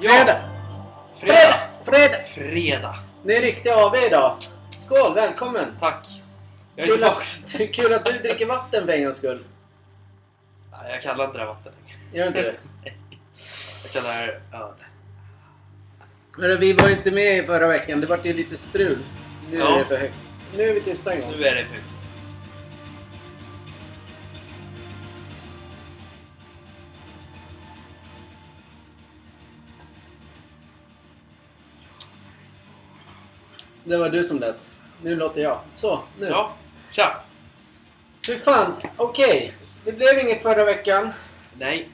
Fredag! Fredag! Fredag! Fredag. Det är riktig AV idag. Skål, välkommen! Tack. Jag är Kul att, kul att du dricker vatten för en gångs skull. Nej, Jag kallar inte det vatten längre. Gör inte det? Jag kallar det öl. Hörru, vi var inte med förra veckan. Det vart ju lite strul. Nu Ja. är det för högt. Nu är vi tysta en gång. Nu är det för... Det var du som lät. Nu låter jag. Så, nu. Ja, tja! Hur fan, okej. Det blev inget förra veckan. Nej.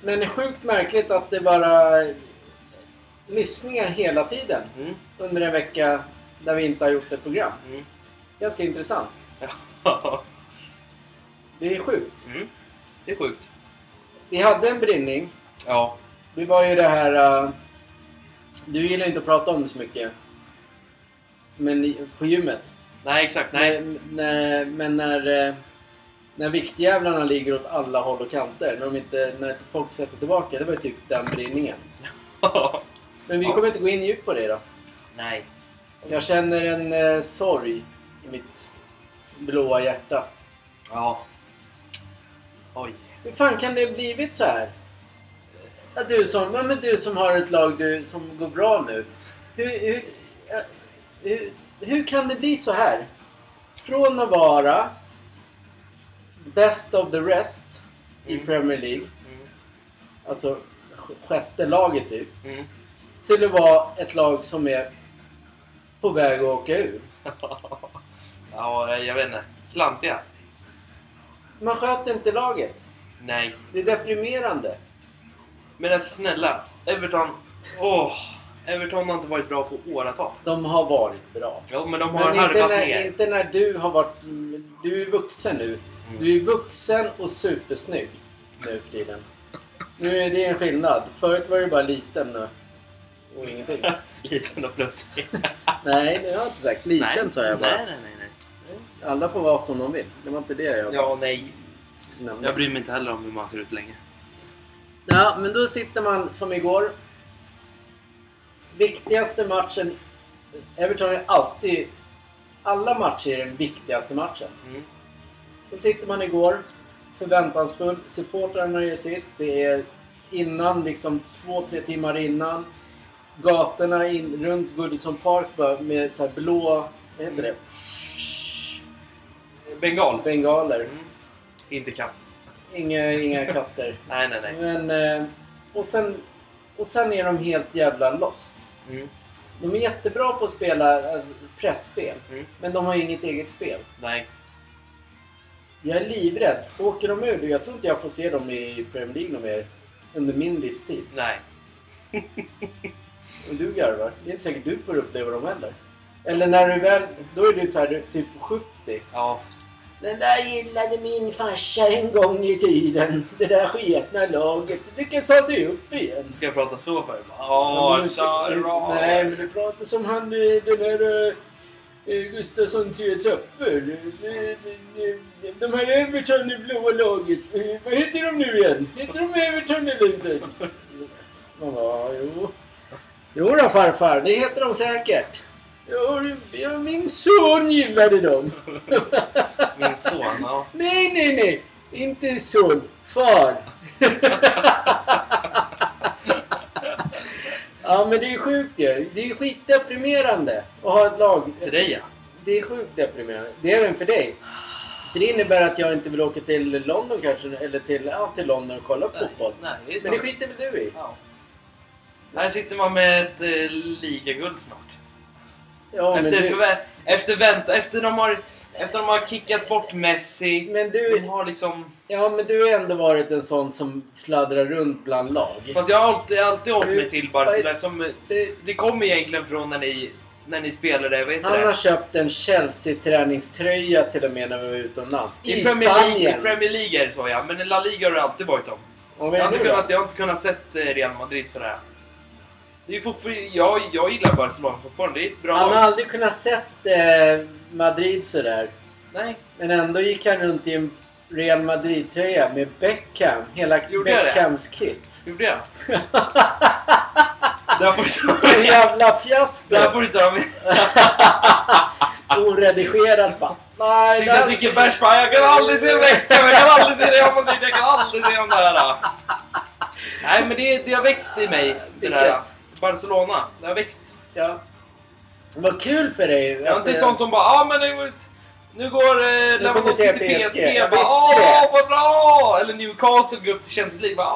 Men sjukt märkligt att det bara lyssningar hela tiden. Mm. Under en vecka där vi inte har gjort ett program. Mm. Ganska intressant. Ja. Det är sjukt. Mm. Det är sjukt. Vi hade en brinning. Ja. Det var ju det här... Uh, du gillar inte att prata om det så mycket. Men på gymmet. Nej, exakt. Nej. Men, när, men när, eh, när viktjävlarna ligger åt alla håll och kanter. När, de inte, när folk sätter tillbaka. Det var ju typ den brinningen. Men vi Ja. kommer inte gå in djupt på det då. Nej. Jag känner en eh, sorg i mitt blåa hjärta. Ja. Oj. Hur fan kan det ha blivit så här? Att du som, ja, men du som har ett lag du, som går bra nu. Hur, hur, hur, hur kan det bli så här? Från att vara best of the rest i Mm. Premier League, Mm. alltså sj- sjätte laget typ, Mm. till att vara ett lag som är på väg att åka ur. ja, jag vet inte. Klantiga? Man sköter inte laget. Nej. Det är deprimerande. Men alltså snälla. Everton. Åh. Everton har inte varit bra på åratal. De har varit bra. Jo, men de har Men inte när, ner. inte när du har varit... Du är vuxen nu. Mm. Du är vuxen och supersnygg nu för tiden. Nu är det en skillnad. Förut var du bara liten och, och ingenting. Liten och plufsig. Nej, det har jag inte sagt. Liten nej. sa jag bara. Nej, nej, nej. nej. Alla får vara som de vill. Det var inte det jag Ja, nej. nämnde. Jag bryr mig inte heller om hur man ser ut länge. Ja, men då sitter man som igår. Viktigaste matchen. Everton är alltid... Alla matcher är den viktigaste matchen. Mm. Då sitter man igår. Förväntansfull. Supportrarna gör sitt. Det är innan, liksom två, tre timmar innan. Gatorna in, runt Goodison Park bara med så här blå... Vad heter det? Bengal. Bengaler. Mm. Inte katt. Inga, inga katter. Nej, nej, nej. Men... eh, Och sen, och sen är de helt jävla lost. Mm. De är jättebra på att spela alltså, pressspel Mm. Men de har ju inget eget spel. Nej. Jag är livrädd. Åker de ur? Jag tror inte jag får se dem i Premier League någon mer under min livstid. Nej. Och du garvar. Det är inte säkert du får uppleva dem heller. Eller när du väl... Då är du så här, typ 70. Ja. Den där gillade min farsa en gång i tiden. Det där sketna laget. Lyckas han sig upp igen. Ska jag prata så för? Ja, men- Sarah. Nej, men du pratar som han, eh, den här eh, Gustafsson tre trappor. Eh, eh, De här Everton i blåa laget. Eh, Vad heter de nu igen? Heter de Everton eller inte? Bara, jo. Jo då farfar, det heter de säkert. Ja, min son gillade dem. Min son, ja. Nej, nej, nej. Inte son. Far. ja, men det är sjukt ju. Det är skitdeprimerande att ha ett lag. Till dig ja. Det är sjukt deprimerande. Det är även för dig. För det innebär att jag inte vill åka till London kanske, eller till, ja, till London och kolla på fotboll. Nej, det Men det skiter väl du i? Ja. Här sitter man med ett eh, ligaguld snart. Ja, efter, du, förvä- efter, vänta, efter, de har, efter de har kickat bort Messi. men du, De har liksom... ja, men du har ändå varit en sån som fladdrar runt bland lag. Fast jag har alltid, alltid hållit mig Du- till Barcelona. Som, det, det kommer egentligen från när ni, när ni spelade, vad heter Han har det? köpt en Chelsea-träningströja till och med när vi var utomlands. I, I Premier, League, I Spanien! Premier League är det så ja, men i La Liga har det alltid varit vad Jag har, inte kunnat, jag har inte kunnat sett eh, Real Madrid sådär. Det är fortfarande, jag, jag gillar Barcelona fortfarande. Det är ett bra Han har aldrig kunnat sett eh, Madrid sådär. Nej, Men ändå gick han runt i en Real Madrid-tröja med Beckham. Hela Gjorde jag det? Beckhams kit. gjorde jag? Får du ta Så jävla fiasko! Där får du ta med. Oredigerat bara. Nej, Sitta och dricka bärs fan, jag kan aldrig se Beckham, jag kan aldrig se Real Madrid, jag kan aldrig se de där. Nej men det, det har växt i mig, det där. Barcelona, det har växt. Ja. Vad kul för dig. Jag är inte det- sånt som bara ah, men det, nu går eh, Lewandowski till PSG. PSG. Jag bara, Åh, det." vad bra! Eller Newcastle går upp till Champions League. Bara,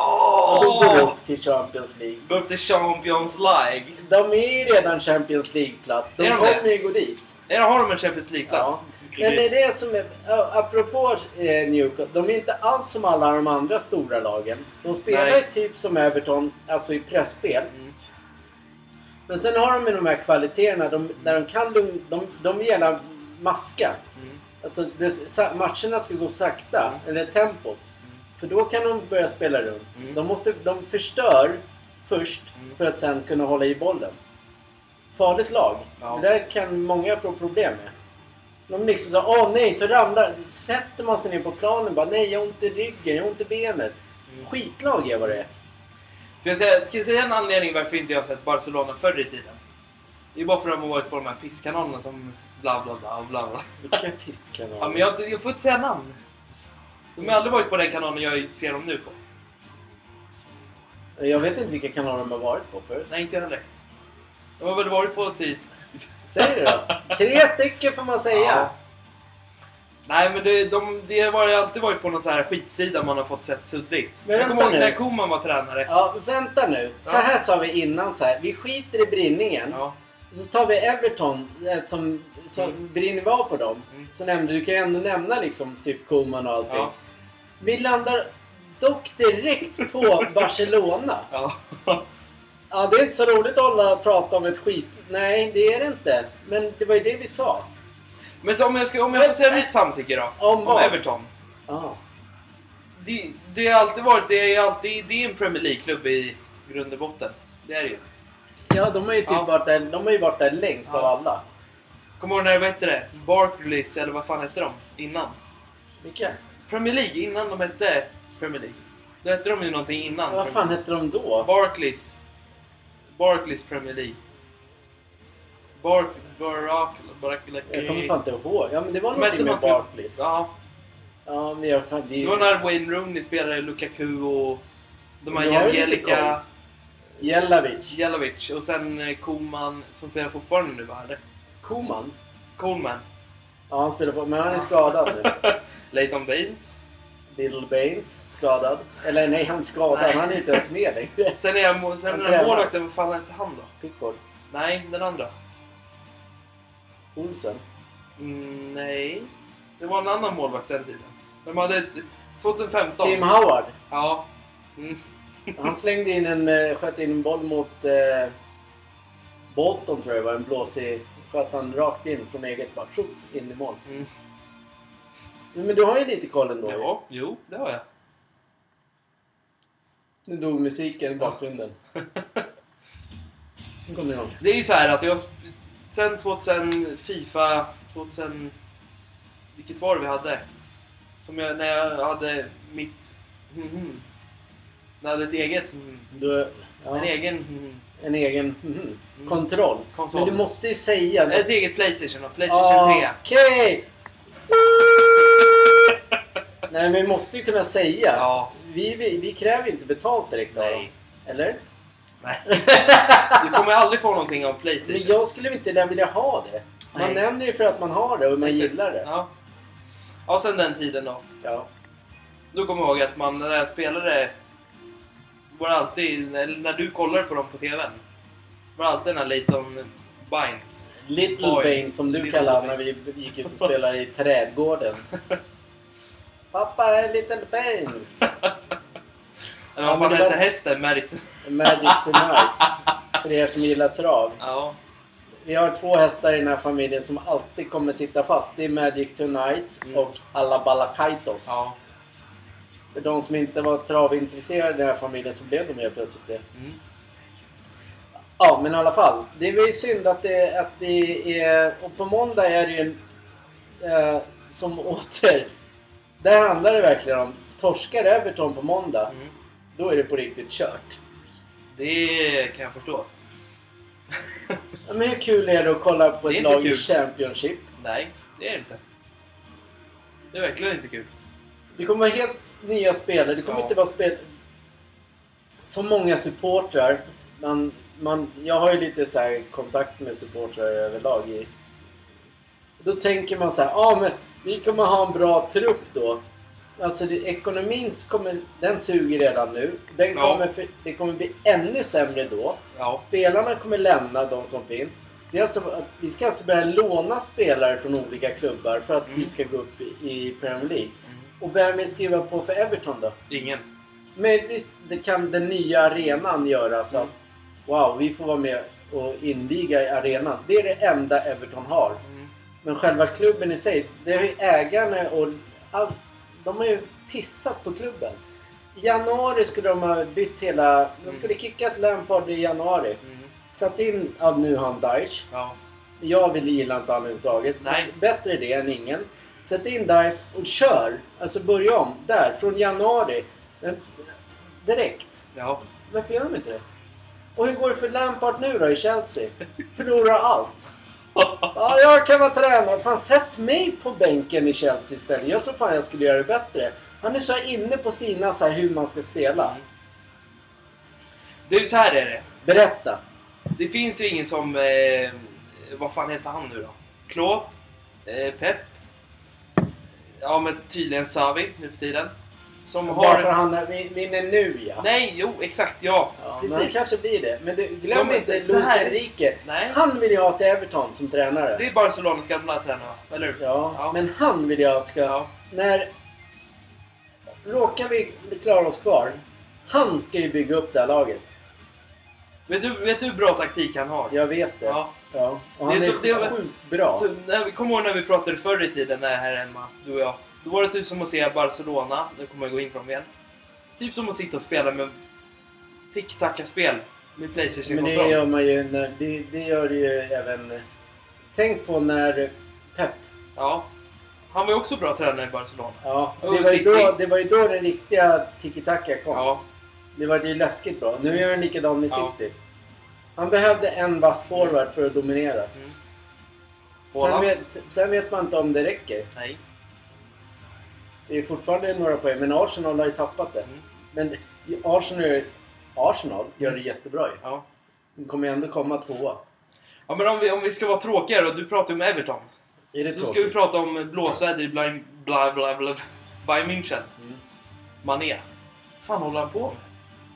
Och då går du Åh! upp till Champions League. Går upp till Champions League. De är ju redan Champions League-plats. De de kommer det? ju gå dit. Eller har de en Champions League-plats? Ja. Men det är det som är... Apropå eh, Newcastle. De är inte alls som alla de andra stora lagen. De spelar ju typ som Everton, alltså i pressspel. Mm. Men sen har de ju de här kvaliteterna de, där de kan lugn, de, de gillar maska. Mm. Alltså det, sa, matcherna ska gå sakta, eller tempot. För då kan de börja spela runt. Mm. De, måste, de förstör först Mm. för att sen kunna hålla i bollen. Farligt lag. Ja. Det där kan många få problem med. De liksom så åh nej, så ramlar... Sätter man sig ner på planen bara nej, jag har ont i ryggen, jag har ont i benet. Mm. Skitlag är vad det är. Ska jag, säga, ska jag säga en anledning varför inte jag har sett Barcelona förr i tiden? Det är bara för att de har varit på de här pisskanalerna som bla bla bla bla bla. Vilka fiskkanaler. Ja, men jag, jag får inte säga namn. De har aldrig varit på den kanalen jag ser dem nu på. Jag vet inte vilka kanaler de har varit på förut. Nej, inte jag heller. De har väl varit på typ... Säg det då. Tre stycken får man säga. Ja. Nej, men det, de, det har alltid varit på någon sån här skitsida man har fått sett suddigt. Men jag kommer ihåg när Koman var tränare. Ja, vänta nu. Så Ja. här sa vi innan så här. Vi skiter i brinningen. Ja. Så tar vi Everton eh, som, som Mm. brinner var på dem. Mm. Så nämnde du kan ju ändå nämna liksom typ Koman och allting. Ja. Vi landar dock direkt på Barcelona. Ja. Ja, det är inte så roligt att hålla prata om ett skit. Nej, det är det inte. Men det var ju det vi sa. Men så om jag, ska, om jag får säga mitt samtycke då? Om vad? Everton. Ja. Det, det har alltid varit... Det är, alltid, det är en Premier League-klubb i grund och botten. Det är det ju. Ja, de har ju typ Ja. varit där, de har ju varit där längst Ja. av alla. Kommer du ihåg när, vad hette det? Barclays, eller vad fan hette de? Innan? Vilka? Premier League, innan de hette Premier League. Då hette de ju någonting innan. Vad fan hette de då? Barclays. Barclays Premier League. Bark... Barack... Barack... Jag kommer fan inte ihåg. Ja, men det var någonting med något- Barclays. Ja. Ja, men jag. Det, Det är var när Wayne Rooney spelade Lukaku och de här Angelica Jelavic. Jelavic och sen eh, Koman som spelar fortfarande nu va? Eller? Koman? Coleman. Ja, han spelar på... Men han är skadad nu. Leighton Baines. Little Baines, skadad. Eller nej, han är skadad. Nej. Han är inte ens med längre. Sen är jag, sen den här målvakten, vad fan hette han då? Pickford. Nej, den andra. Olsen. Mm, nej. Det var en annan målvakt den tiden. De hade ett... 2015. Tim Howard. Ja. Mm. Han slängde in en... eh, sköt in en boll mot... Eh, Bolton tror jag var. En blåsig... Sköt han rakt in från eget bara. Tjopp, in i mål. Mm. Men du har ju lite koll ändå. Ja, jo, det har jag. Nu dog musiken i bakgrunden. Nu kommer igång. Det är ju så här att jag... Sen 2000 Fifa... 2000... Vilket var det vi hade? Som jag, när jag hade mitt... Mhm. När jag hade ett eget... mhm. Du, ja, En egen... mhm. en egen mhm, kontroll. Konsol. Men du måste ju säga... Ett eget Playstation och Playstation 3. Okej! Nej, men vi måste ju kunna säga. Ja. Vi, vi, vi kräver inte betalt direkt av dem. Eller? Nej. Du kommer aldrig få någonting av Men Playstation. jag skulle inte vilja ha det. Man Nej. nämner ju för att man har det och man Exakt. gillar det. Ja. Ja, sen den tiden då. Ja. Då kommer jag ihåg att man, när jag spelade, var alltid, när du kollade på dem på TVn, var alltid den här Leighton Bynes. Little Oj. Bane som du Little kallar Bane. när vi gick ut och spelade i trädgården. Pappa är Little Banes. Eller Ja, vad men fan det hette hästen? Magic Tonight. För er som gillar trav. Ja. Vi har två hästar i den här familjen som alltid kommer sitta fast. Det är Magic Tonight Mm. och Alla Balakaitos. Ja. För de som inte var travintresserade i den här familjen så blev de helt plötsligt det. Mm. Ja, men i alla fall. Det är väl synd att det, att det är... Och på måndag är det ju. Eh, som åter... Där handlar det verkligen om... Torskar Everton på måndag, Mm. Då är det på riktigt kört. Det kan jag förstå. Ja, men hur kul är det att kolla på Det är ett inte lag i kul. Championship? Nej, det är det inte. Det är verkligen inte kul. Det kommer vara helt nya spelare. Det kommer Ja. inte vara spel... Så många supportrar. Man, man, jag har ju lite så här kontakt med supportrar överlag. I... Då tänker man så här, ja men vi kommer ha en bra trupp då. Alltså det, ekonomin kommer, den suger redan nu. Den Ja. kommer, för, det kommer bli ännu sämre då. Ja. Spelarna kommer lämna de som finns. Det är alltså, vi ska alltså börja låna spelare från olika klubbar för att Mm. vi ska gå upp i, i Premier League. Och vem vill skriva på för Everton då? Ingen. Möjligtvis det kan den nya arenan göra så att Mm. wow, vi får vara med och inviga i arenan. Det är det enda Everton har. Mm. Men själva klubben i sig, det har ju ägarna och all, de har ju pissat på klubben. I januari skulle de ha bytt hela... De skulle kickat Lampard i januari. Mm. Satt in ja, nu han Daesh. Ja. Jag vill gilla inte han överhuvudtaget. Nej. Bättre det än ingen. Sätt in Dice och kör. Alltså börja om. Där, från januari. Men, direkt. Ja. Varför gör de inte det? Och hur går det för Lampard nu då i Chelsea? Förlorar allt. Ja, jag kan vara tränare. Fan, sätt mig på bänken i Chelsea istället. Jag tror fan jag skulle göra det bättre. Han är så inne på sina så här hur man ska spela. Ju så här är det. Berätta. Det finns ju ingen som... Eh, vad fan heter han nu då? Klo? Eh, Pep? Ja, men tydligen Savi nu för tiden. Som Bara för har... att han vi- vinner nu ja. Nej, jo, exakt, ja. Ja, men Precis. kanske blir det. Men du, glöm De- inte Luis här- Enrique. Nej. Han vill jag ha till Everton som tränare. Det är Barcelonas gamla tränare, eller hur? Ja, Ja. men han vill jag att ska... Ja. När... Råkar vi klara oss kvar. Han ska ju bygga upp det här laget. Vet, du, vet du hur bra taktik han har? Jag vet det. Ja. Ja. Och han Det är, är så- sjukt bra. Så, när kommer ihåg när vi pratade förr i tiden när här hemma, du och jag. Då var det typ som att se Barcelona, nu kommer jag gå in på dem igen. Typ som att sitta och spela med tick-tacka-spel med Men det Playstation-kontroll. gör man ju när... Det, det gör ju även... Tänk på när Pep... Ja. Han var ju också bra tränare i Barcelona. Ja, det var, ju då, det var ju då den riktiga tiki-taka kom. Ja. Det var ju läskigt bra. Nu gör han likadan med Ja. City. Han behövde en vass forward för att dominera. Mm. Sen vet, sen vet man inte om det räcker. Nej. Det är fortfarande några poäng, men Arsenal har ju tappat det. Mm. Men Arsenal, Arsenal gör det jättebra ju. Ja. De kommer ju ändå komma tvåa. Ja men om vi, om vi ska vara tråkiga då, du pratar ju om Everton. Är det Då ska vi tråkigt? prata om blåsväder i bla bla bla bla Bayern München. Mm. Mané. Fan håller han på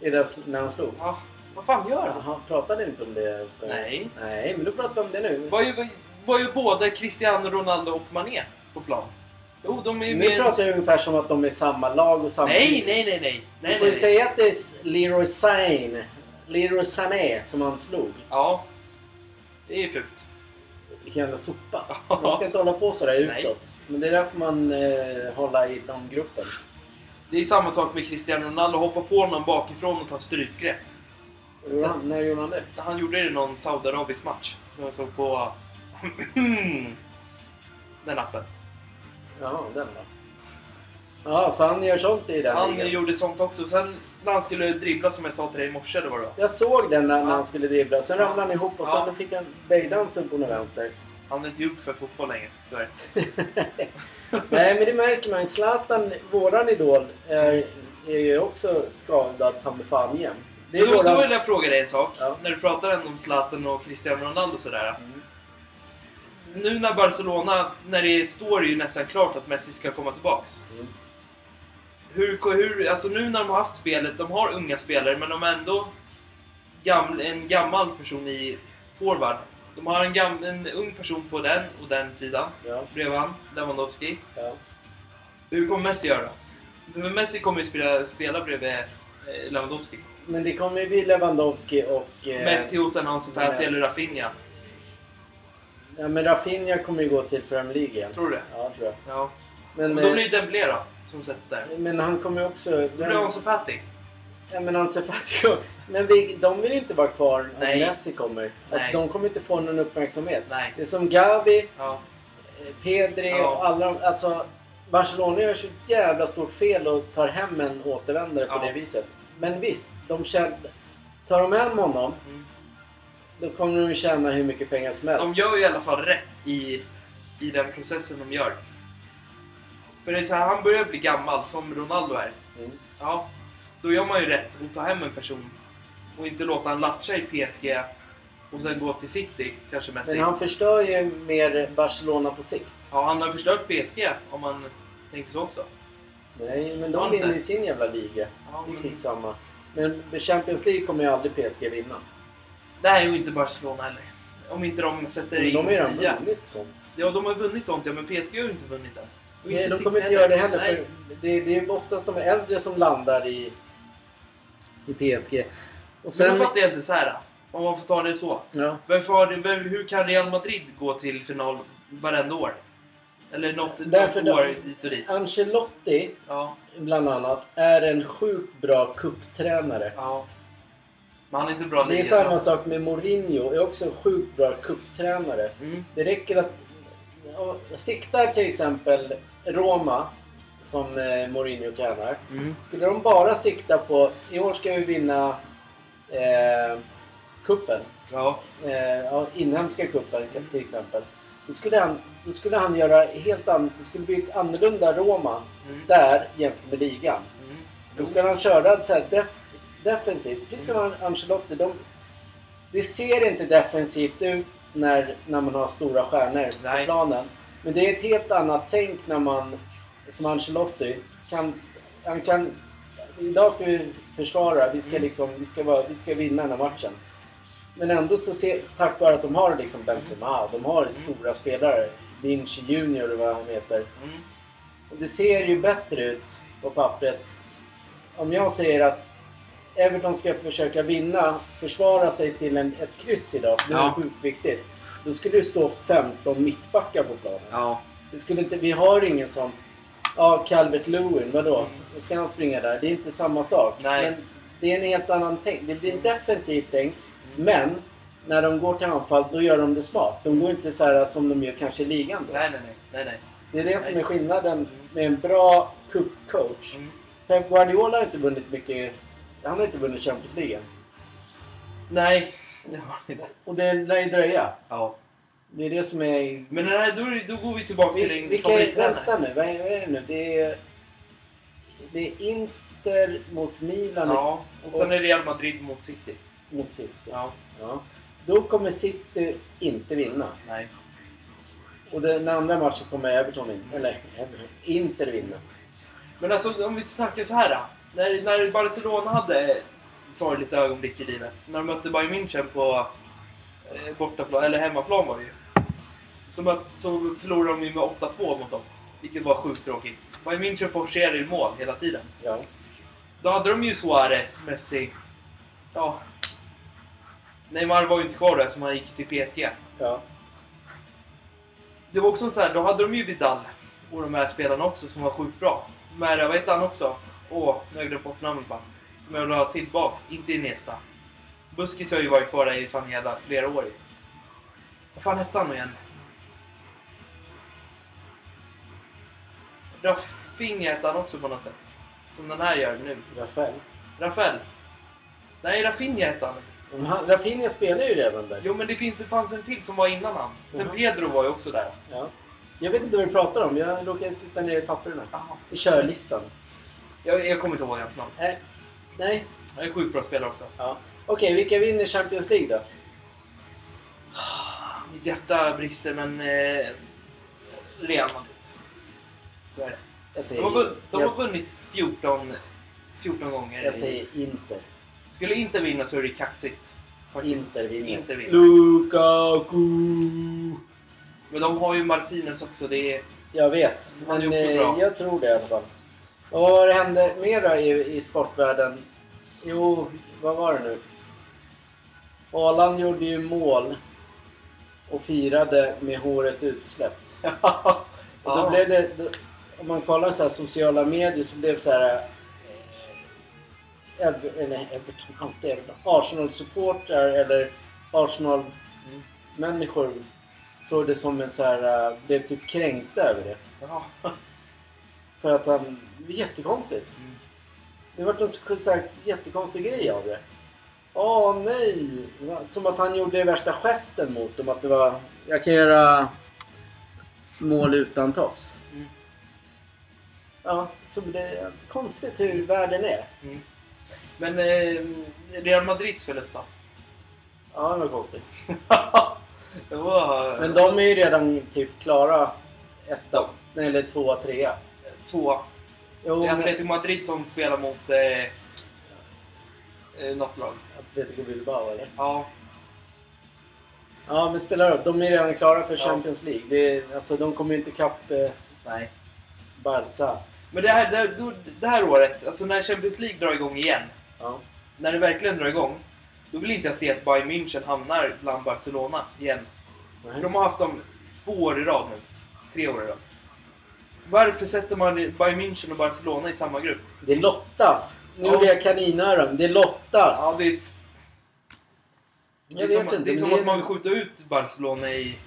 med? Är det när han slog? Ja, vad fan gör han? Han pratade inte om det. För... Nej. Nej, men då pratar vi om det nu. Var ju, var ju både Cristiano Ronaldo och Mané på plan. Jo, de är Nu mer... pratar vi ungefär som att de är samma lag och samma... Nej, nej, nej, nej. Du nej, får ju nej. säga att det är Leroy Sané. Leroy Sané som han slog. Ja. Det är fult. Vilken jävla sopa. Man ska inte hålla på sådär Nej. utåt. Men det är därför man eh, hålla i de gruppen. Det är samma sak med Cristiano Ronaldo. Hoppa på honom bakifrån och ta strypgrepp. Gjorde han- När gjorde han det? Han gjorde det i någon Saudiarabisk match. Som jag såg på... den appen. Jaha, den då. Ja, så han gör sånt i den Han ligan. gjorde sånt också. Sen när han skulle dribbla som jag sa till dig i morse, det var va? Jag såg den när, när han skulle dribbla. Sen ramlade han ihop och Ja. sen fick han böjdansen på den vänster. Han är inte gjord för fotboll längre, tyvärr. Nej, men det märker man. Zlatan, våran idol, är, är ju också skadad som fan jämt. Det är Men då, då våran... vill jag fråga dig en sak. Ja. När du pratar ändå om Zlatan och Cristiano Ronaldo och sådär. Mm. Nu när Barcelona, när det står ju nästan klart att Messi ska komma tillbaks. Mm. Hur, hur, alltså nu när de har haft spelet, de har unga spelare men de har ändå gaml, en gammal person i forward. De har en, gam, en ung person på den och den sidan. Ja, Bredvid han, Lewandowski. ja. Hur kommer Messi göra? För Messi kommer ju spela, spela bredvid eh, Lewandowski. Men det kommer ju bli Lewandowski och... Eh, Messi och sen Fati Messi. eller Rafinha. Ja, men Rafinha kommer ju gå till Premier League igen. Tror du det? Ja, tror jag. Ja. Men, Och då eh, blir det Dembélé då, som sätts där. men han kommer ju också... Då blir Ansu Fati. Ja, men Ansu Fati... Men vi, de vill inte vara kvar Nej. Messi kommer. Alltså, Nej. de kommer inte få någon uppmärksamhet. Nej. Det är som Gavi, Ja. eh, Pedri Ja. och alla de... Alltså, Barcelona gör så jävla stort fel och tar hem en återvändare på Ja. det viset. Men visst, de känner... Tar de hem honom Mm. Då kommer de ju tjäna hur mycket pengar som De helst. gör ju i alla fall rätt i, i den processen de gör. För det är så här, han börjar bli gammal som Ronaldo är. Mm. Ja, då gör man ju rätt att ta hem en person och inte låta han latcha i PSG och sen gå till City, kanske Messi. Men han förstör ju mer Barcelona på sikt. Ja, han har förstört PSG om man tänker så också. Nej, men de vinner ju sin jävla liga. Ja, Det är men- skitsamma. Men Champions League kommer ju aldrig PSG vinna. Nej, och inte Barcelona heller. Om inte de sätter Men in de har ju redan nya. vunnit sånt. Ja, de har vunnit sånt ja, men PSG har ju inte vunnit än. Och Nej, de kommer inte göra det heller. För det, det är ju oftast de äldre som landar i, i PSG. Och Men sen... då fattar jag inte så här. Om man får ta det så. Ja, Varför det- hur kan Real Madrid gå till final varenda år? Eller något, Därför något de- år dit och dit. Ancelotti, Ja, bland annat, är en sjukt bra kupptränare. ja. Men han är inte bra Det är samma sak med Mourinho, är också en sjukt bra kupptränare. Mm. Det räcker att... Siktar till exempel Roma, som eh, Mourinho tränar. Mm. Skulle de bara sikta på i år ska vi vinna eh, kuppen, Ja. eh, inhemska kuppen till exempel. Då skulle han, då skulle han göra helt an, det skulle bli ett annorlunda Roma Mm. där jämfört med ligan. Mm. Då skulle han köra så här def, defensivt, precis som An- Ancelotti. De, det ser inte defensivt ut när, när man har stora stjärnor Nej. på planen. Men det är ett helt annat tänk när man, som Ancelotti, kan... Han kan idag ska vi försvara, vi ska, Mm. liksom, vi ska, vara, vi ska vinna den här matchen. Men ändå så ser, tack vare att de har liksom Benzema, de har stora spelare. Vinci Junior och vad han heter. Mm. Och det ser ju bättre ut på pappret. Om jag säger att Everton ska försöka vinna, försvara sig till en, ett kryss idag, för det är Ja. sjukt viktigt. Då skulle det stå 15 mittbackar på planen. Ja. Det skulle inte, vi har ingen som... Ja, Calvert Lewin, vadå? Ska han springa där? Det är inte samma sak. Nej. Men det är en helt annan tänk. Det blir en defensivt tänk. Men när de går till anfall, då gör de det smart. De går inte så här som de gör kanske i ligan då. Nej, nej, nej. nej. Det är det som är skillnaden med en bra cupcoach. Mm. Pep Guardiola har inte vunnit mycket. Han har inte vunnit Champions League än. Nej, det har ni inte. Och det lär ju dröja. Ja. Det är det som är... Men här, då, då går vi tillbaka till Vi, din vi kan, favorittränare. vänta nu, vad är, vad är det nu? Det är, det är Inter mot Milan Ja, och sen är Real Madrid mot City. mot City. Ja. Ja. Då kommer City inte vinna. Nej. Och den andra matchen kommer Everton vinna. Eller Everton, Inter vinna. Men alltså om vi snackar så här då. När, när Barcelona hade sorgligt ögonblick i livet. När de mötte Bayern München på eh, bortaplan, eller hemmaplan var det ju. Så, möt, så förlorade de ju med 8-2 mot dem. Vilket var sjukt tråkigt. Bayern München forcerade ju mål hela tiden. Ja. Då hade de ju Suarez, Messi. Ja. Neymar var ju inte kvar där som han gick till PSG. ja. Det var också så här, då hade de ju Vidal och de här spelarna också som var sjukt bra. Mera, vad hette han också? Åh, nu har jag glömt bort namnet bara. Som jag vill ha tillbaks, inte Iniesta. Buskis har ju varit kvar där i fan jävla flera år. Vad fan hette han nu igen? Rafinha hette han också på något sätt. Som den här gör nu. Rafael. Rafael. Nej, Rafinha hette han. Men han- Rafinha spelar ju redan där. Jo, men det finns, det fanns en till som var innan han. Sen Jaha. Pedro var ju också där. Ja. Jag vet inte vad du pratar om. Jag råkade titta ner i papperna. I körlistan. Jag, jag kommer inte ihåg hans namn. Nej. Nej. Han är sjukt bra spelare också. Ja. Okej, vilka vinner Champions League då? Mitt hjärta brister, men... Eh, Real Madrid. Så är det. Jag De säger, har, vunn, de har vunnit 14, 14 gånger. jag i- säger Inter. Skulle inte vinna så är det kaxigt. faktiskt. Inter vinner. Inte vinner. Lukaku! Men de har ju Martinez också. Det är... Jag vet, Han är men också eh, bra. jag tror det i alla fall. Och vad hände mer då i, i sportvärlden? Jo, vad var det nu? Haaland gjorde ju mål och firade med håret utsläppt. Och då blev det, då, om man kollar så här sociala medier så blev så här... Eh, eller Everton, alltid Everton. Arsenal-supportrar eller Arsenal-människor såg det som en så här... eh, blev typ kränkta över det. Ja. För att han... Det var jättekonstigt. Mm. Det var en så här jättekonstig grej av det. Åh nej! Som att han gjorde värsta gesten mot dem. Att det var... Jag kan göra mål utan tofs. Mm. Ja, så det är konstigt hur världen är. Mm. Men eh, Real Madrids förlust då? Ja, det var konstigt. det var... Men de är ju redan typ klara etta. Eller tvåa, trea. Två. Jo, Det är men... Atletico Madrid som spelar mot eh, eh, något lag. Atletico Bilbao eller? Ja. Ja, men spelar upp. De är redan klara för Ja. Champions League. Det är, alltså, de kommer ju inte ikapp eh, Nej. Barca. Men det här, det, det här året, alltså när Champions League drar igång igen. Ja. När det verkligen drar igång. Då vill inte jag se att Bayern München hamnar bland Barcelona igen. Nej. De har haft dem två år i rad nu. Tre år i rad. Varför sätter man Bayern München och Barcelona i samma grupp? Det lottas. Nu Ja. gjorde jag kaninöron. Det lottas. Ja, det är, det är som, det är som det- att man vill skjuta ut Barcelona i...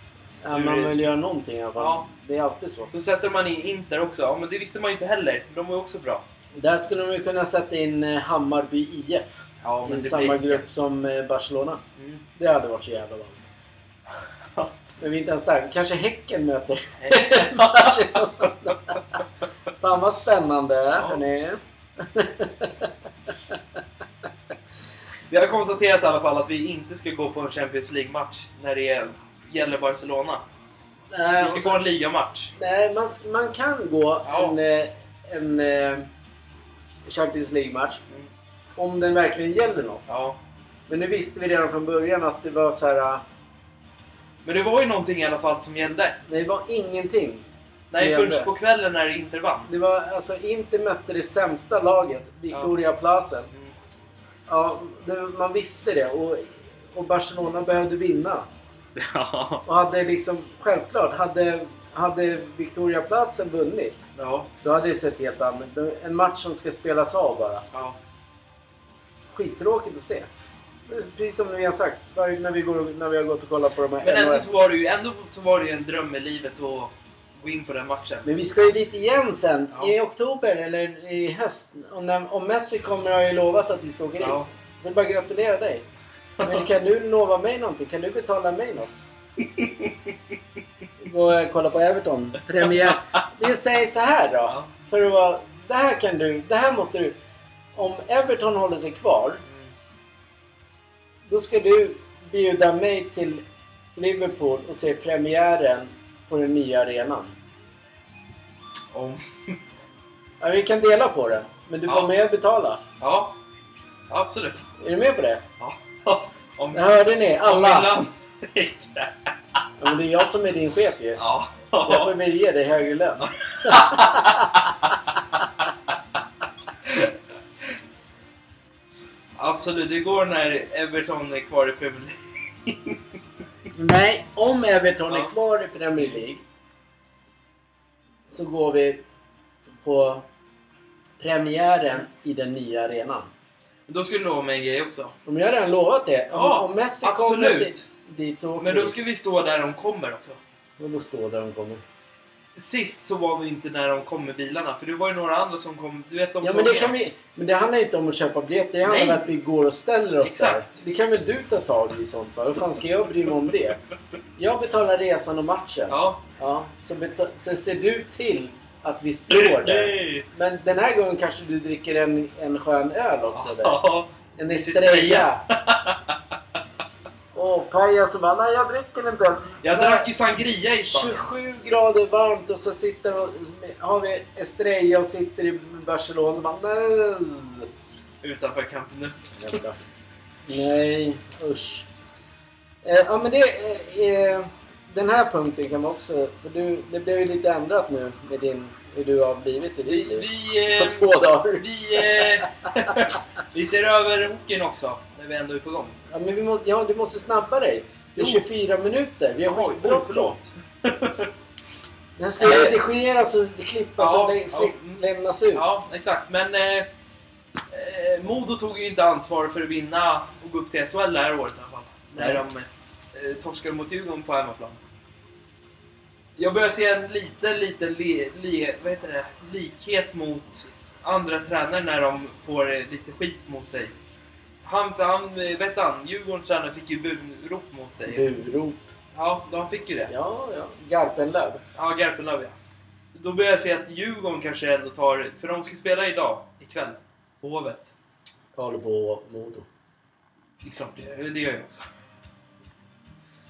Ja, man vill göra någonting i alla fall. Ja. Det är alltid så. Så sätter man in Inter också. Ja, men det visste man ju inte heller. De var ju också bra. Där skulle de ju kunna sätta in eh, Hammarby IF. Ja, I samma grupp som eh, Barcelona. Mm. Det hade varit så jävla ballt. Men vi är inte ens där. Kanske Häcken möter. Barcelona. Fan vad spännande. Ja. hörni. Vi har konstaterat i alla fall att vi inte ska gå på en Champions League-match när det gäller Barcelona. Nej, Vi ska och gå så- en ligamatch. Nej, man, man kan gå Ja. en, eh, en eh, Champions League-match. Mm. Om den verkligen gäller något. Ja. Men nu visste vi redan från början att det var så här. Men det var ju någonting i alla fall som gällde. Det var ingenting. Nej, först på kvällen när Inter vann. Det var alltså inte mötte det sämsta laget, Victoria Plazen. Mm. Ja, det, man visste det och, och Barcelona behövde vinna. Ja. Och hade liksom, självklart, hade, hade Victoria Plazen vunnit, Ja. då hade det sett helt annorlunda En match som ska spelas av bara. ja. Skittråkigt att se. Precis som vi har sagt, varje- när vi, går, när vi har gått och kollat på de här Men ändå så var det ju ändå så var det ju en dröm i livet att gå in på den matchen. Men vi ska ju dit igen sen, Ja. i oktober eller i höst. Om, när, om Messi kommer har jag ju lovat att vi ska åka dit. Ja. Jag vill bara gratulera dig. Men kan du lova mig någonting? Kan du betala mig något? Gå och kolla på Everton. Premiär. Vi säger så här då. För att vara... Det här kan du... Det här måste du... Om Everton håller sig kvar. Då ska du bjuda mig till Liverpool och se premiären på den nya arenan. Om... Ja, vi kan dela på det. Men du får Ja. med och betala. Ja. Absolut. Är du med på det? Ja. Om, Det hörde ni, om alla. Milan... Ja, men det är jag som är din chef ju. ja. Så jag får väl ge dig högre lön. Absolut, vi går när Everton är kvar i Premier League. Nej, om Everton Ja. är kvar i Premier League så går vi på premiären i den nya arenan. Men Då skulle du lova mig en grej också. Om jag har redan lovat det. Om, Ja, om Messi absolut. kommer dit, dit så åker Men då ska vi stå där de kommer också. Och då står där de kommer. Sist så var vi inte när de kom med bilarna, för det var ju några andra som kom. Du vet de Ja, som men det kan vi... Men det handlar inte om att köpa biljetter. Det handlar om att vi går och ställer oss Exakt. där. Det kan väl du ta tag i sånt fall? Hur fan ska jag bry mig om det? Jag betalar resan och matchen. Ja. Ja, så, så ser du till att vi står där. Men den här gången kanske du dricker en, en skön öl också där. En Estrella. Åh, pajas som bara, nej jag dricker inte. Jag drack ju sangria i Spanien. 27 grader varmt och så sitter och, har vi Estrella och sitter i Barcelona och bara, nej. Utanför Camp. Jävla- Nej, usch. Eh, ja men det... Eh, eh, den här punkten kan man också... För du, det blev ju lite ändrat nu med din... Hur du har blivit i ditt liv. vi, På eh, två dagar. vi, eh, vi ser över hockeyn också, när vi ändå är på gång. Ja, men vi må, ja, du måste snabba dig. Det är Jo. 24 minuter. Vi har Oj, oj, förlåt. Den ska redigeras och klippas Ja, och lä- ja, lämnas ut. Ja, exakt. Men eh, eh, Modo tog ju inte ansvar för att vinna och gå upp till SHL det här året i alla fall. När de eh, torskade mot Djurgården på hemmaplan. Jag börjar se en liten, liten li, li, vad heter det? likhet mot andra tränare när de får eh, lite skit mot sig. Han, han, eh, vet han, Djurgårdens tränare fick ju burop mot sig. Burop. Ja, de fick ju det. Ja, ja. Garpenlöv. Ja, Garpenlöv ja. Då börjar jag se att Djurgården kanske ändå tar... För de ska spela idag, ikväll. På Hovet. Jag håller på Modo. Det är klart det. Det gör jag också.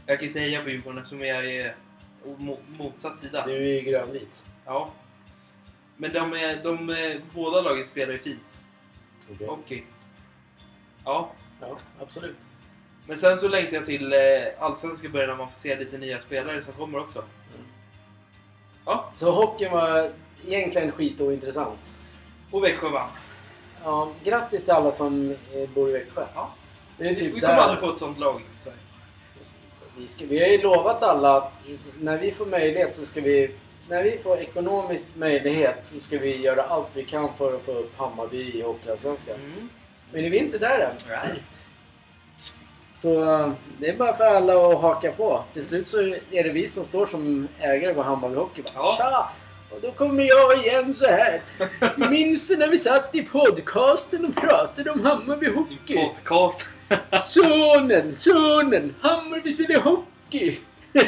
Jag kan inte heja på Djurgården eftersom jag är mo- motsatt sida. Du är ju grönvit. Ja. Men de, är, de är, båda lagen spelar ju fint. Okej. Okej. Ja. Ja, absolut. Men sen så längtar jag till eh, Allsvenskan börjar när man får se lite nya spelare som kommer också. Mm. Ja. Så hockeyn var egentligen skitointressant. Och Växjö vann. Ja, grattis till alla som eh, bor i Växjö. Ja. Det är typ Vi kommer där. aldrig få ett sånt lag. Vi, ska, vi har ju lovat alla att när vi får möjlighet så ska vi... När vi får ekonomisk möjlighet så ska vi göra allt vi kan för att få upp Hammarby i Hockeyallsvenskan. Mm. Men är vi inte där än. Nej. Så eh, det är bara för alla att haka på. Till slut så är det vi som står som ägare på Hammarby Hockey. Bara, Ja. Tja! Och då kommer jag igen så här. Minns du när vi satt i podcasten och pratade om Hammarby Hockey? Podcast. Sonen, sonen, Hammarby spelar hockey.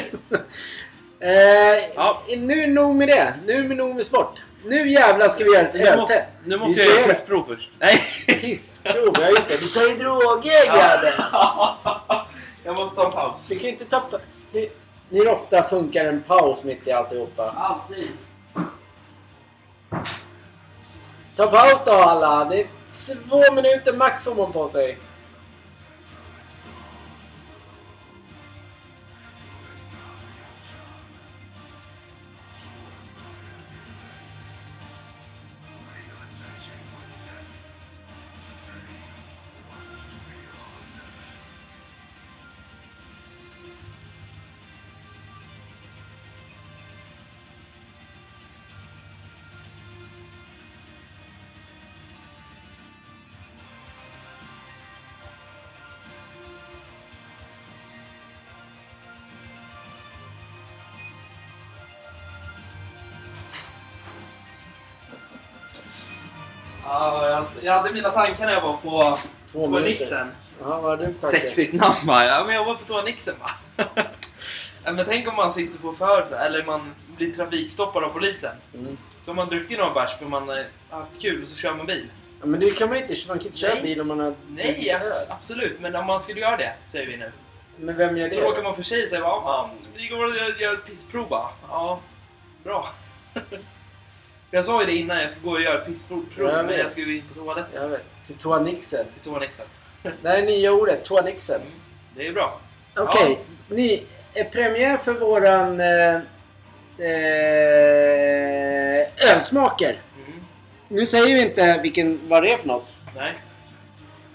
eh, Ja. Nu är nog med det. Nu är det nog med sport. Nu jävlar ska vi göra ett Nu måste, öltätt. nu måste jag göra pissprov först. Nej. Kissprov, ja just det. Du tar ju droger grabben. jag måste ta en paus. Vi kan ju inte. Hur, hur ofta funkar en paus mitt i alltihopa? Alltid. Ta paus då alla. Det är två minuter max får man på sig. Jag, hade mina tankar när jag var på Två. Nixen. Ja, vad du för? Sexigt namn va? Ja, men jag var på Toa Nixen va? ja, men tänk om man sitter på här, eller man blir trafikstoppad av polisen. Mm. Så har man druckit någon bärs för man har haft kul och så kör man bil. Ja, men det kan man inte. Man kan inte köra Nej. bil om man har Nej, abs- absolut. Men om man skulle göra det, säger vi nu. Men vem gör det? Så råkar man för sig säga ja, man, vi går och gör, gör ett pissprov bara. Ja, bra. jag sa ju det innan, jag skulle gå och göra pissprov Ja, jag men jag skulle in på toaletten. Jag vet. Till Toa Nixen. Till Toa Nixen. Det här är nya ordet. Toa Nixen. Mm, det är bra. Okej. Ni, är premiär för våran eh, eh, ölsmaker. Mm, Nu säger vi inte vilken, vad det är för något. nej.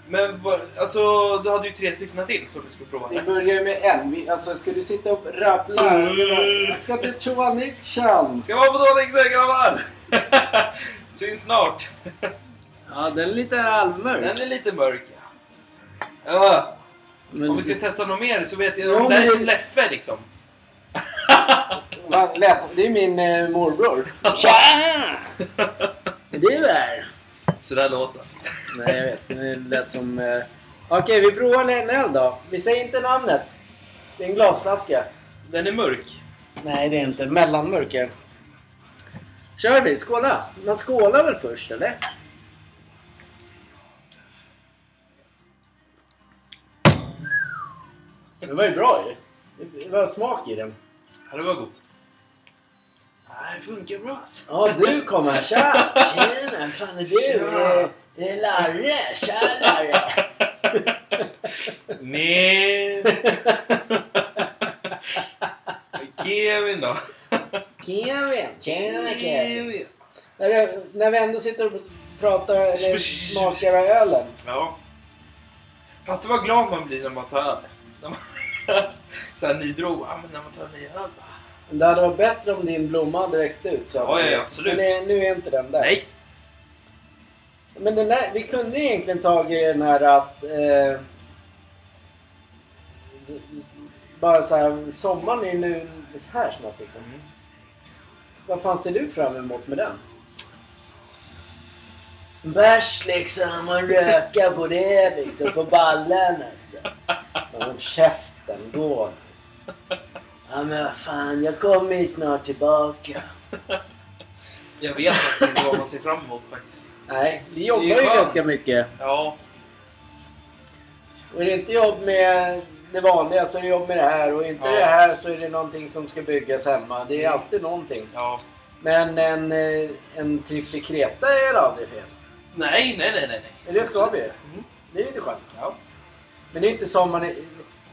Men alltså, du hade ju tre stycken till som du skulle prova. Vi börjar ju med en. Vi, alltså, ska du sitta och rabbla? Mm. Ska till Nixen. Ska vara på Toa Nixen grabbar! Syns snart. Ja, den är lite halvmörk. Den är lite mörk. ja. Ja. Men, Om vi ska testa något mer så vet jag, Jo, det här är som Leffe liksom. Det är min eh, morbror. Tja! Du är. Så där låter det. Nej, jag vet. Det lät som... Eh... Okej, vi provar en öl då. Vi säger inte namnet. Det är en glasflaska. Den är mörk. Nej, det är inte. Mellanmörk är. Kör vi, skåla! Man skålar väl först, eller? Det var ju bra ju. Det var smak i den. Ja, det var gott. Ja, det funkar bra alltså. Ja, du kommer. Tja! Tjena! Fan är du? Tja. Det är Larre. Tja Larre! Nej. Kevin då? Kevin! Tjena Kevin! När, vi ändå sitter och pratar eller smakar av ölen. Ja. Fatta vad glad man blir när man tar öl. När man nydrog. Ja, men när man tar ny öl. Det hade varit bättre om din blomma hade växt ut. Så Ja, ja, absolut. Men nu är inte den där. Nej. Men den där, vi kunde egentligen tagit den här att... Eh, bara så här, sommaren är nu här snart liksom. Mm. Vad fan ser du fram emot med den? Bärs liksom och röka på det liksom. På ballen alltså. Håll käften, gå. Ja men vad fan, jag kommer ju snart tillbaka. Jag vet faktiskt inte vad man ser fram emot faktiskt. Nej, vi Det jobbar ju ganska mycket. Ja, Och är det inte jobb med det vanliga så är det jobb med det här. Och inte Ja. det här så är det någonting som ska byggas hemma. Det är alltid någonting. ja. Men en, eh, en trip till Kreta är aldrig fel. Nej, nej, nej, nej. Men det ska vi. Mm. Det är lite skönt. Ja. Men det är inte sommar.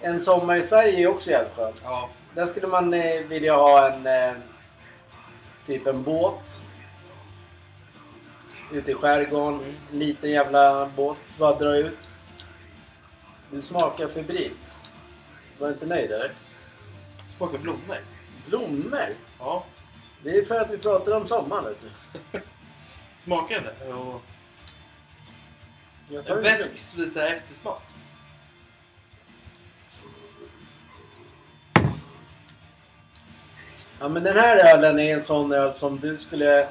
En sommar i Sverige är ju också jävligt skönt. Ja. Där skulle man eh, vilja ha en... Eh, typ en båt. Ute i skärgården. Mm. En liten jävla båt som bara drar ut. Du smakar febrilt. Var inte nöjd eller? Smakar blommor. Blommor? Ja. Det är för att vi pratar om sommaren vet du. Smakar det? Och en besk lite eftersmak. Ja men den här ölen är en sån öl som du skulle...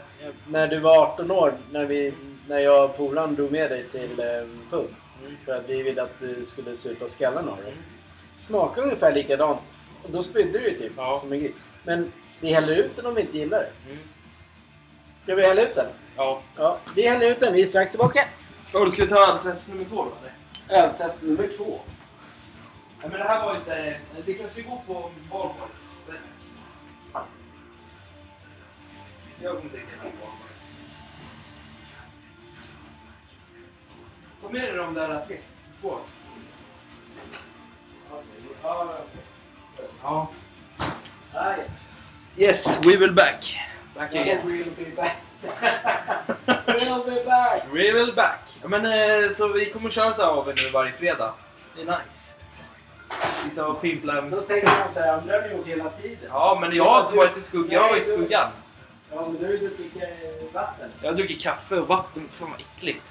När du var 18 år, när, vi, när jag och polaren drog med dig till eh, pub. Mm. För att vi ville att du skulle supa skallen av dig. Smakar ungefär likadant. Och då spydde du ju typ Ja. som en gris. Men vi häller ut den om vi inte gillar det. Mm. Ska vi hälla ut den? Ja. Ja, vi häller ut den. Vi är strax tillbaka. Och då ska vi ta test nummer två då eller? Öltest nummer två. Ja, men det här var inte... Det kanske går på valborg. Jag kommer på valborg. Ta med dig de där. Två. Ja. Yes, we will back. Back again. We'll be back. we'll be back. We will back. Men, eh, så vi kommer köra så här av nu varje fredag. Det är nice. Sitta och pimpla. Då tänker man såhär, andra har gjort hela tiden. Ja, men jag har inte varit i skuggan. Jag har varit i skuggan. Ja, men du har ju druckit eh, vatten. Jag har druckit kaffe och vatten. Fan vad äckligt.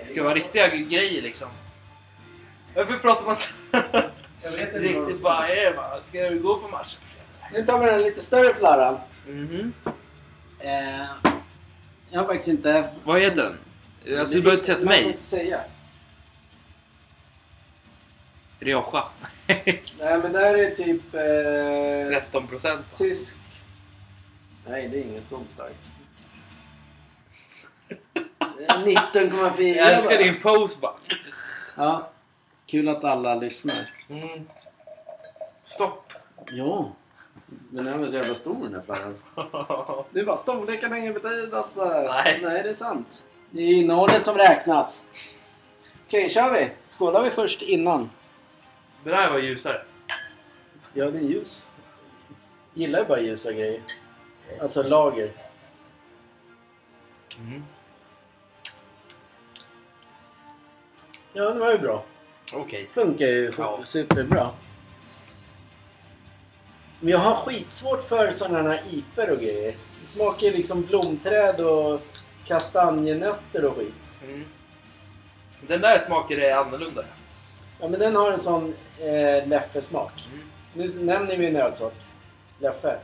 Det ska vara riktiga grejer liksom. Varför pratar man så? Jag vet inte. Riktigt bara, eh, va, ska du gå på matchen? Nu tar vi den lite större flarran. Mhm. Eh, jag har faktiskt inte... Vad heter den? Alltså du behöver inte säga till mig. inte säga. Rioja. Nej, men där är typ... Eh, 13 procent. tysk... Nej, det är ingen sån stark. Eh, 19,4 Jag älskar bara. din pose bara. Ja. Kul att alla lyssnar. Mm. Stopp. Ja. Men den är väl så jävla stor den här flarran. Det är bara storleken har ingen betydelse. Nej. Nej, det är sant. Det är innehållet som räknas. Okej, kör vi. Skålar vi först innan. Det där var ljusare. Ja, det är ljus. Gillar ju bara ljusa grejer. Alltså lager. Mm. Ja, det var ju bra. Okej. Funkar ju Ja. superbra. Men jag har skitsvårt för sådana här iper och grejer. Det smakar ju liksom blomträd och kastanjenötter och skit. Mm. Den där smaken är annorlunda. Ja, men den har en sån eh, Leffe-smak. Mm. Nu nämner vi en ölsort. Leffe.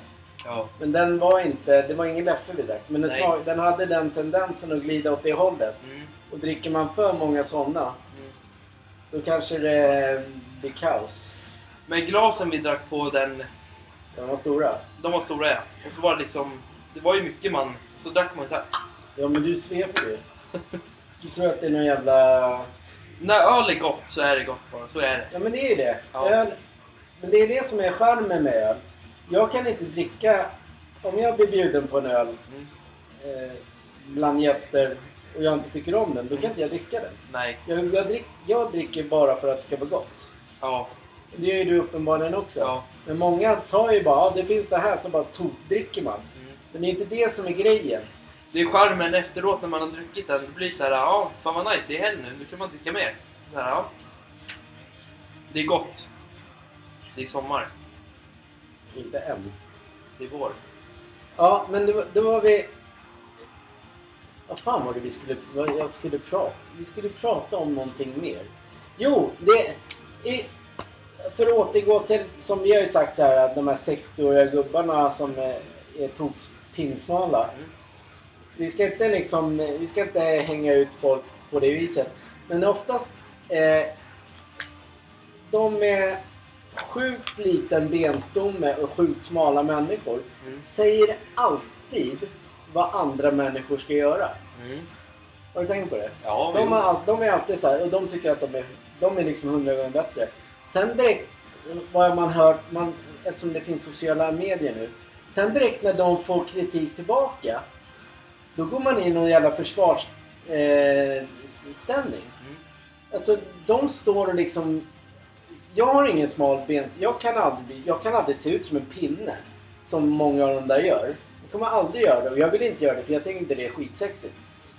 Ja. Men den var inte, det var ingen Leffe vi drack. Men den, Nej. smak, den hade den tendensen att glida åt det hållet. Mm. Och dricker man för många sådana, Mm. Då kanske det blir kaos. Men glasen vi drack på den, De var stora. de var stora ja. Och så var det liksom, det var ju mycket man, så drack man så här. Ja, men du sveper ju. Du tror att det är någon jävla... När öl är gott så är det gott bara, så är det. Ja, men det är ju det. Ja. Öl... Men det är det som är charmen med öl. Jag kan inte dricka... Om jag blir bjuden på en öl Mm. eh, bland gäster och jag inte tycker om den, då kan inte jag dricka den. Nej. Jag, jag, drick, jag dricker bara för att det ska vara gott. Ja. Det gör ju du uppenbarligen också. Ja. Men många tar ju bara, ja, det finns det här, så bara tokdricker man. Mm. Men det är inte det som är grejen. Det är charmen efteråt när man har druckit den. Det blir så här, ja, fan vad nice, det är helg nu, nu kan man dricka mer. Så här, ja. Det är gott. Det är sommar. Inte än. Det är vår. Ja, men då, då var vi... Vad fan var det vi skulle... Jag skulle prata... Vi skulle prata om någonting mer. Jo, det... I, för att återgå till, som vi har ju sagt så här, att de här 60-åriga gubbarna som är, är tok pinsmala. Mm. vi ska inte liksom, vi ska inte hänga ut folk på det viset. Men oftast, eh, de med sjukt liten benstomme och sjukt smala människor Mm. säger alltid vad andra människor ska göra. Mm. Har du tänkt på det? Ja, De, har, de är alltid så här, och de tycker att de är, de är liksom hundra gånger bättre. Sen direkt, vad man hört, man, eftersom det finns sociala medier nu. Sen direkt när de får kritik tillbaka, då går man in i någon jävla försvarsställning. Eh. Mm. Alltså, de står och liksom... Jag har ingen smal ben. Jag kan aldrig, bli, jag kan aldrig se ut som en pinne. Som många av de där gör. Kommer aldrig göra det och jag vill inte göra det för jag tycker inte det är skitsexigt.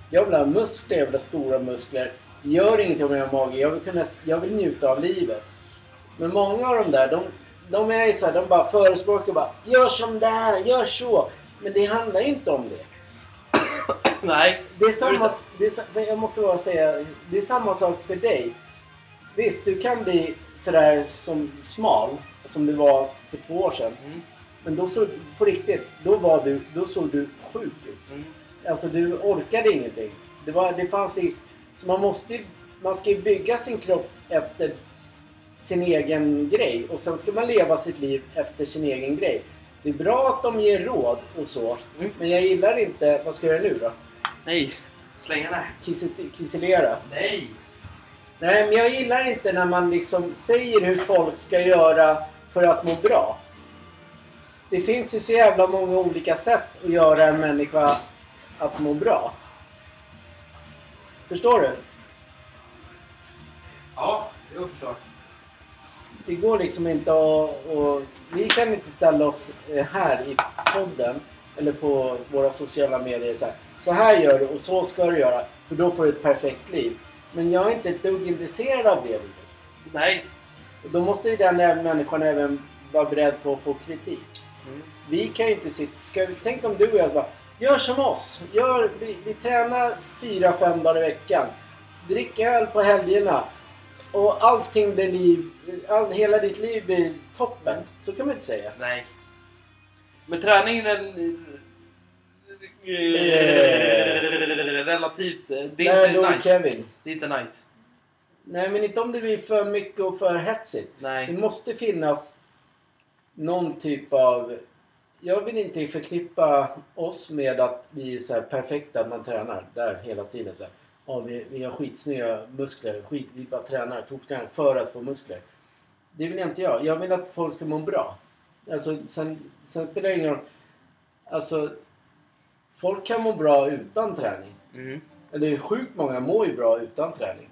Jag vill ha muskler, jag vill ha stora muskler. Gör ingenting om jag har mage. Jag vill, kunna, jag vill njuta av livet. Men många av de där, de, de är ju så här, de bara förespråkar bara Gör som det här, gör så. Men det handlar inte om det. Nej. Det är samma, det är, jag måste bara säga, det är samma sak för dig. Visst, du kan bli sådär som smal, som du var för två år sedan. Mm. Men då såg, på riktigt, då, var du, då såg du sjuk ut. Mm. Alltså du orkade ingenting. Det, var, det fanns det, så man måste man ska ju bygga sin kropp efter sin egen grej och sen ska man leva sitt liv efter sin egen grej. Det är bra att de ger råd och så, Mm. men jag gillar inte, vad ska jag göra nu då? Nej. Slänga det. Kisselera? Nej. Nej, men jag gillar inte när man liksom säger hur folk ska göra för att må bra. Det finns ju så jävla många olika sätt att göra en människa att må bra. Förstår du? Ja, jag förstår. Det går liksom inte att... Och vi kan inte ställa oss eh, här i podden eller på våra sociala medier så här. Så här gör du och så ska du göra för då får du ett perfekt liv. Men jag är inte ett dugg intresserad av det. Nej. Då måste ju den människan även vara beredd på att få kritik. Mm. Vi kan ju inte sitta... Ska tänk om du och jag bara... Gör som oss. Gör, vi, vi tränar fyra, fem dagar i veckan. Drick öl på helgerna. Och allting blir liv... All, hela ditt liv blir toppen. Så kan man inte säga. Nej. Men träningen är... Relativt... Det Där är inte nice. Kevin. Det är inte nice. Nej, men inte om det blir för mycket och för hetsigt. Det Nej. måste finnas någon typ av... Jag vill inte förknippa oss med att vi är så perfekta, att man tränar där hela tiden. Så här. Ja, vi, vi har skitsnygga muskler, skit, vi bara tränar, toktränar för att få muskler. Det vill jag inte göra. Jag vill att folk ska må bra. Alltså, sen, sen spelar det ingen roll. Alltså, folk kan må bra utan träning. Mm. Eller sjukt många mår ju bra utan träning.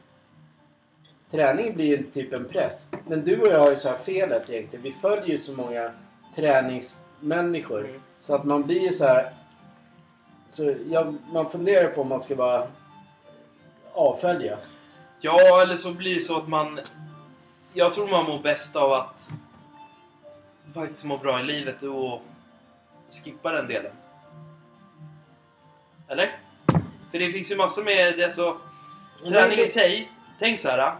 Träning blir ju typ en press. Men du och jag har ju så här felet egentligen. Vi följer ju så många träningsmänniskor. Mm. Så att man blir ju så här... Så jag, man funderar på om man ska bara avfölja. Ja, eller så blir det så att man... Jag tror man mår bäst av att faktiskt må bra i livet och skippa den delen. Eller? För det finns ju massor med... Det, alltså, träning i sig, tänk så här.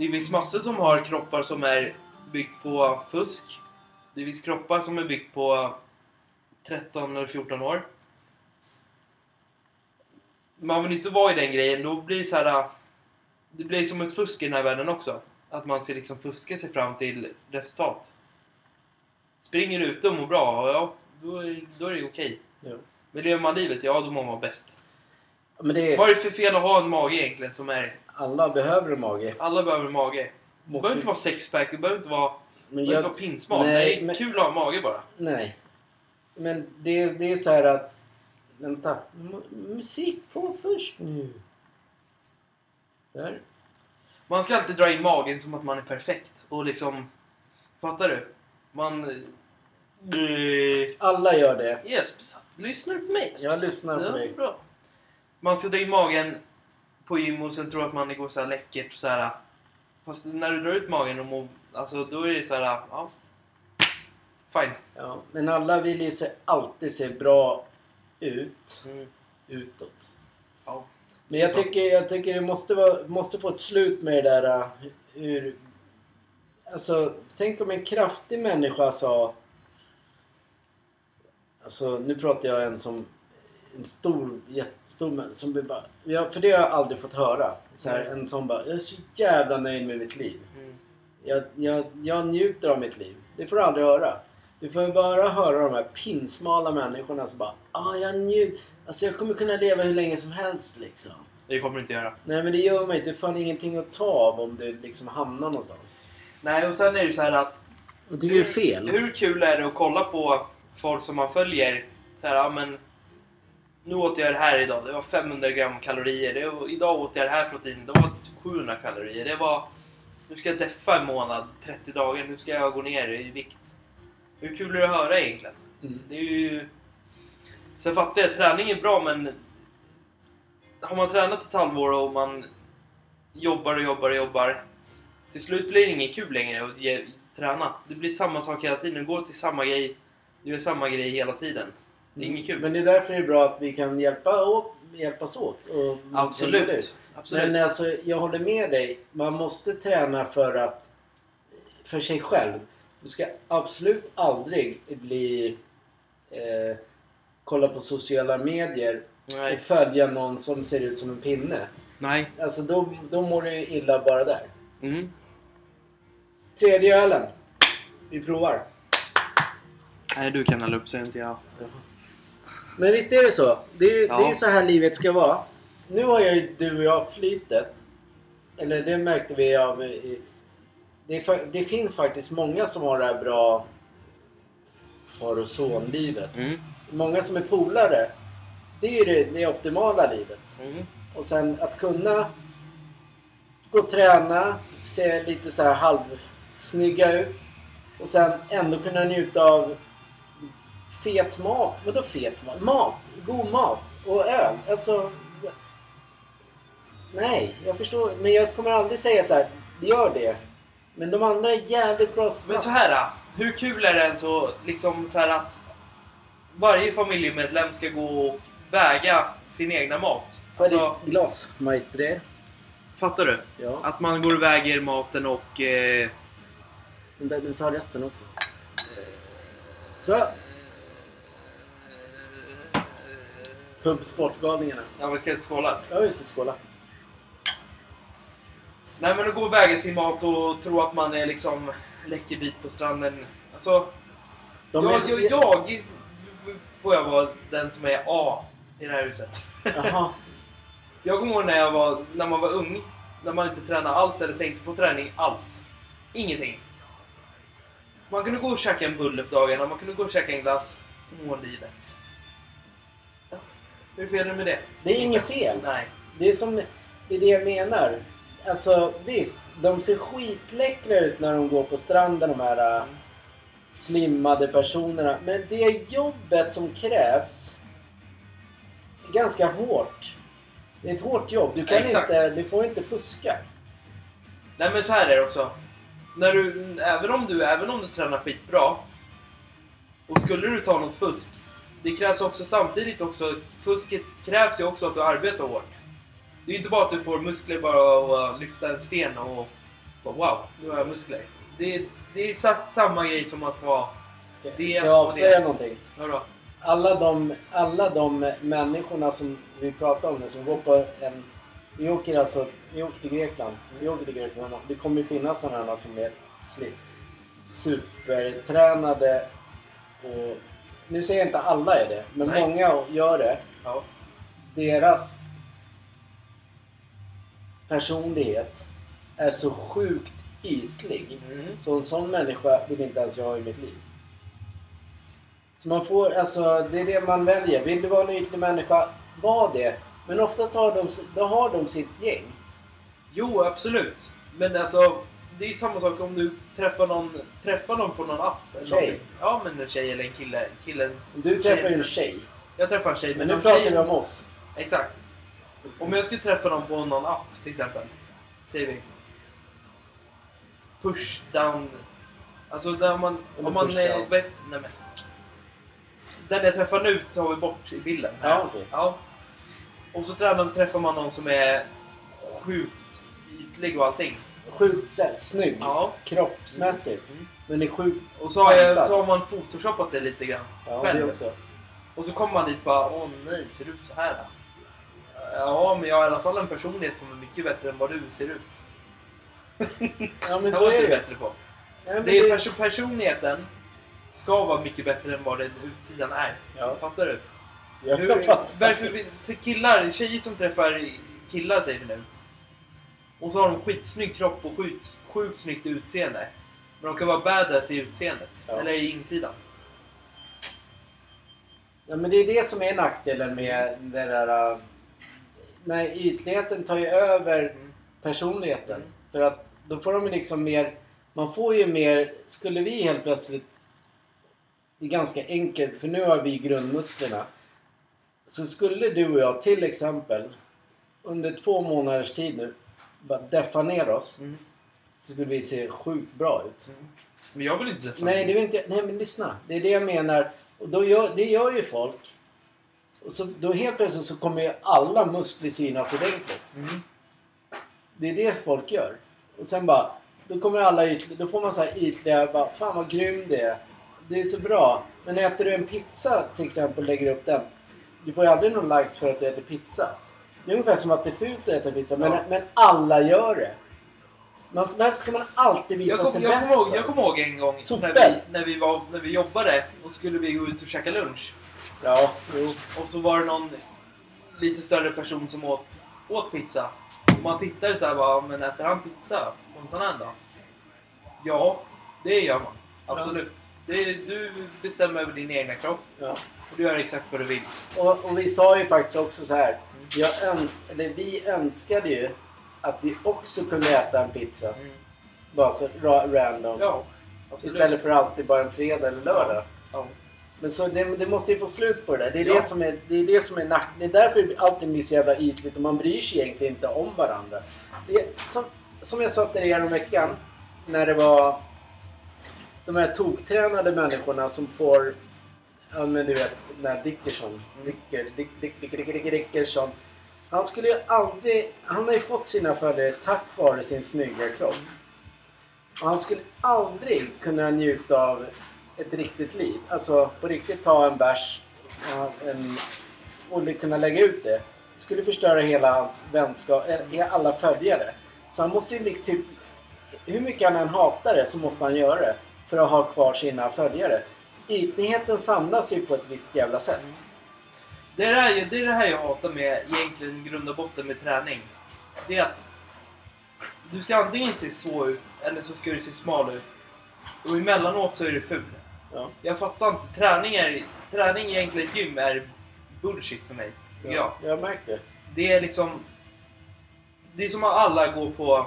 Det finns massor som har kroppar som är byggt på fusk. Det finns kroppar som är byggt på 13 eller 14 år. Man vill inte vara i den grejen, då blir det så här. Det blir som ett fusk i den här världen också. Att man ska liksom fuska sig fram till resultat. Springer du ute och mår bra, ja, då är, då är det okej. Ja. Men lever man livet, ja då mår man bäst. Men det Vad är, är det för fel att ha en mage egentligen som är... alla behöver en mage. Alla behöver en mage. Det behöver inte vara sexpack, det behöver inte vara, men inte jag, vara pinsmal. Nej, det är men- kul att ha en mage bara. nej. Men det, det är så här att... Vänta. Musik på först nu. Där. Man ska alltid dra in magen som att man är perfekt. Och liksom... Fattar du? Man... Eh, Alla gör det. Yes, lyssnar du på mig? Jag lyssnar på dig. Bra. Man ska dra in magen på gym och sen tro att man går så här läckert så här. Fast när du drar ut magen och mår, alltså då är det så här, ja. Fine. Ja, men alla vill ju se, alltid se bra ut Mm. utåt. Ja. Men jag Så. tycker, jag tycker det måste, vara, måste få ett slut med det där uh, hur... Alltså, tänk om en kraftig människa sa... Alltså, nu pratar jag en som en stor, jättestor män- som blir bara... Ja, för det har jag aldrig fått höra. Så här, en sån bara, jag är så jävla nöjd med mitt liv. Mm. Jag, jag, jag njuter av mitt liv. Det får du aldrig höra. Du får ju bara höra de här pinsmala människorna som bara ah, jag njut. Alltså jag kommer kunna leva hur länge som helst liksom. Det kommer du inte göra. Nej men det gör mig inte. Det är fan ingenting att ta av om du liksom hamnar någonstans. Nej, och sen är det så här att Jag tycker det är fel. Hur kul är det att kolla på folk som man följer? Så här, ja, men nu åt jag det här idag. Det var 500 gram kalorier. Det var, idag åt jag det här proteinet. Det var 700 kalorier. Det var... Nu ska jag deffa en månad, 30 dagar. Nu ska jag gå ner i vikt. Hur kul är det att höra egentligen? Mm. Det är ju... Sen fattar jag, träning är bra men... Har man tränat ett halvår och man jobbar och jobbar och jobbar. Till slut blir det inget kul längre att ge, träna. Det blir samma sak hela tiden. Du går till samma grej. Du gör samma grej hela tiden. Det är inget kul. Men det är därför det är bra att vi kan hjälpa åt, hjälpas åt. Och. Absolut. Absolut. Men alltså, jag håller med dig. Man måste träna för att... För sig själv. Du ska absolut aldrig bli... Eh, kolla på sociala medier och Nej. följa någon som ser ut som en pinne. Nej. Alltså då, då mår du illa bara där. Mm. Tredje ölen. Vi provar. Nej, du kan hälla upp så inte jag. Men visst är det så? Det är, Ja. det är så här livet ska vara. Nu har jag ju du och jag flytet. Eller det märkte vi av... Det, fa- det finns faktiskt många som har det här bra far och son-livet. Mm. Många som är polare. Det är ju det, det optimala livet. Mm. Och sen att kunna gå och träna, se lite så här halvsnygga ut. Och sen ändå kunna njuta av fet mat. Vadå fet mat? Mat! God mat! Och öl. Alltså... Nej, jag förstår. Men jag kommer aldrig säga så här. Gör det. Men de andra är jävligt bra Men snabbt. så här, hur kul är det än så, liksom så här att varje familjemedlem ska gå och väga sin egna mat? Vad är Alltså, ditt glas, maestrer? fattar du? Ja. Att man går och väger maten och... Eh, Men Du tar resten också. Så. Pub Sportgalningarna. ja, vi ska inte skåla. Ja, just det. Skåla. Nej, men att gå väga sin mat och tro att man är liksom läckerbit på stranden. Alltså, De jag, är... jag, jag får jag vara den som är A i det här huset. Jaha. Jag kommer ihåg när, jag var, när man var ung, när man inte tränade alls eller tänkte på träning alls. Ingenting. Man kunde gå och käka en bulle på dagarna, man kunde gå och käka en glass. Må livet. Ja. Hur fel är det med det? Det är inget fel. Nej. Det är som... Det är det jag menar. Alltså visst, de ser skitläckra ut när de går på stranden de här äh, slimmade personerna. Men det jobbet som krävs är ganska hårt. Det är ett hårt jobb. Du kan Exakt. inte... Du får inte fuska. Nej men så här är det också. När du, även, om du, även om du tränar skitbra och skulle du ta något fusk. Det krävs också samtidigt också, fusket krävs ju också att du arbetar hårt. Det är ju inte bara att du får muskler bara att lyfta en sten och bara, wow, nu har jag muskler. Det, är- det är exakt samma grej som att ha, Ska, Det ska jag avslöja det. någonting? vadå? alla de, alla de människorna som vi pratar om nu som går på en... Vi åker alltså vi åker till Grekland. Vi åker till Grekland. Det kommer finnas sådana som är supertränade. Och, nu säger jag inte alla är det, men Nej. många gör det. Ja. Deras personlighet är så sjukt ytlig. Mm. Så en sån människa vill inte ens jag ha i mitt liv. Så man får, alltså det är det man väljer. Vill du vara en ytlig människa, var det. Men oftast har de, då har de sitt gäng. Jo, absolut. Men alltså, det är samma sak om du träffar någon, träffar någon på någon app. eller Tjej. någonting. Ja, men en tjej eller en kille. Killen. Du träffar ju en tjej. Jag träffar en tjej, Men nu om pratar vi om oss. Exakt. Om jag skulle träffa någon på någon app till exempel. Säger vi. Push down. Alltså där man... Eller Om man down. vet, nej men. Den jag träffar nu tar vi bort i bilden. Ja, okej. ja. Och så tränar, träffar man någon som är sjukt ytlig och allting. Sjukt snygg. Ja. Kroppsmässigt. Mm. Men är sjukt... Och så har, jag, så har man photoshopat sig lite grann. Ja, Själv. det också. Och så kommer man dit och bara åh nej, ser du ut så här då? Ja, men jag har i alla fall en personlighet som är mycket bättre än vad du ser ut. Ja men Det så är det. bättre på. Ja, Det är det- perso- personligheten ska vara mycket bättre än vad den utsidan är. Ja. Fattar du? Jag Hur, fattar. varför vi, killar, tjejer som träffar killar säger vi nu. Och så har de skitsnygg kropp och sjukt, sjukt snyggt utseende. Men de kan vara badass i utseendet. Ja. Eller i insidan. Ja, men det är det som är nackdelen med det där... äh, När ytligheten tar ju över Mm. personligheten. Mm. För att då får de ju liksom mer... Man får ju mer... Skulle vi helt plötsligt... Det är ganska enkelt, för nu har vi grundmusklerna. Så skulle du och jag till exempel under två månaders tid nu bara deffa ner oss Mm. så skulle vi se sjukt bra ut. Men jag vill inte träffa Nej, det vill inte, nej men lyssna. Det är det jag menar. Och då gör, det gör ju folk. Och så, då helt plötsligt så kommer ju alla muskler synas ordentligt. Mm. Det är det folk gör. Och sen bara, då kommer alla ytliga, då får man så här ytliga, bara, fan vad grym det är. Det är så bra. Men äter du en pizza till exempel och lägger upp den. Du får ju aldrig någon likes för att du äter pizza. Det är ungefär som att det är fult att äta pizza, men, Ja. men alla gör det. Man, varför ska man alltid visa kom, sig jag, bäst? ihåg, jag kommer ihåg en gång när vi, när, vi var, när vi jobbade och skulle vi gå ut och käka lunch. Ja, jo. Och så var det någon lite större person som åt, åt pizza. Och man tittade så här bara, men äter han pizza? På en sån här dag? Ja, det gör man. Absolut. Det, är- du bestämmer över din egna kropp Ja. och du gör exakt vad du vill. Och, och vi sa ju faktiskt också så här. Jag öns eller vi önskade ju att vi också kunde äta en pizza. Mm. Bara så ra- random. Ja, absolut. Istället för alltid bara en fredag eller lördag. Ja. Men så det, det måste ju få slut på det där. Det är Ja. det som är, det är, det som är nack... Det är därför allting blir så jävla ytligt och man bryr sig egentligen inte om varandra. Det som, som jag sa till dig veckan när det var de här toktränade människorna som får Ja men du vet, den här Dickerson. Dicker, Dick, Dick, Dick, Dick, Dick, Dickerson. Han skulle ju aldrig... Han har ju fått sina följare tack vare sin snygga kropp. Och han skulle aldrig kunna njuta av ett riktigt liv. Alltså på riktigt ta en bärs en, och kunna lägga ut det. Det skulle förstöra hela hans vänskap, eh, alla följare. Så han måste ju typ... Hur mycket han än hatar det så måste han göra det. För att ha kvar sina följare. Ytligheten samlas ju på ett visst jävla sätt. Det är det, här, det är det här jag hatar med egentligen grund och botten med träning. Det är att du ska antingen se så ut eller så ska du se smal ut. Och emellanåt så är du ful. Ja. Jag fattar inte. Träning, är, träning egentligen ett gym är bullshit för mig. Tycker jag. Ja, jag märkte det. Det är liksom... Det är som att alla går på...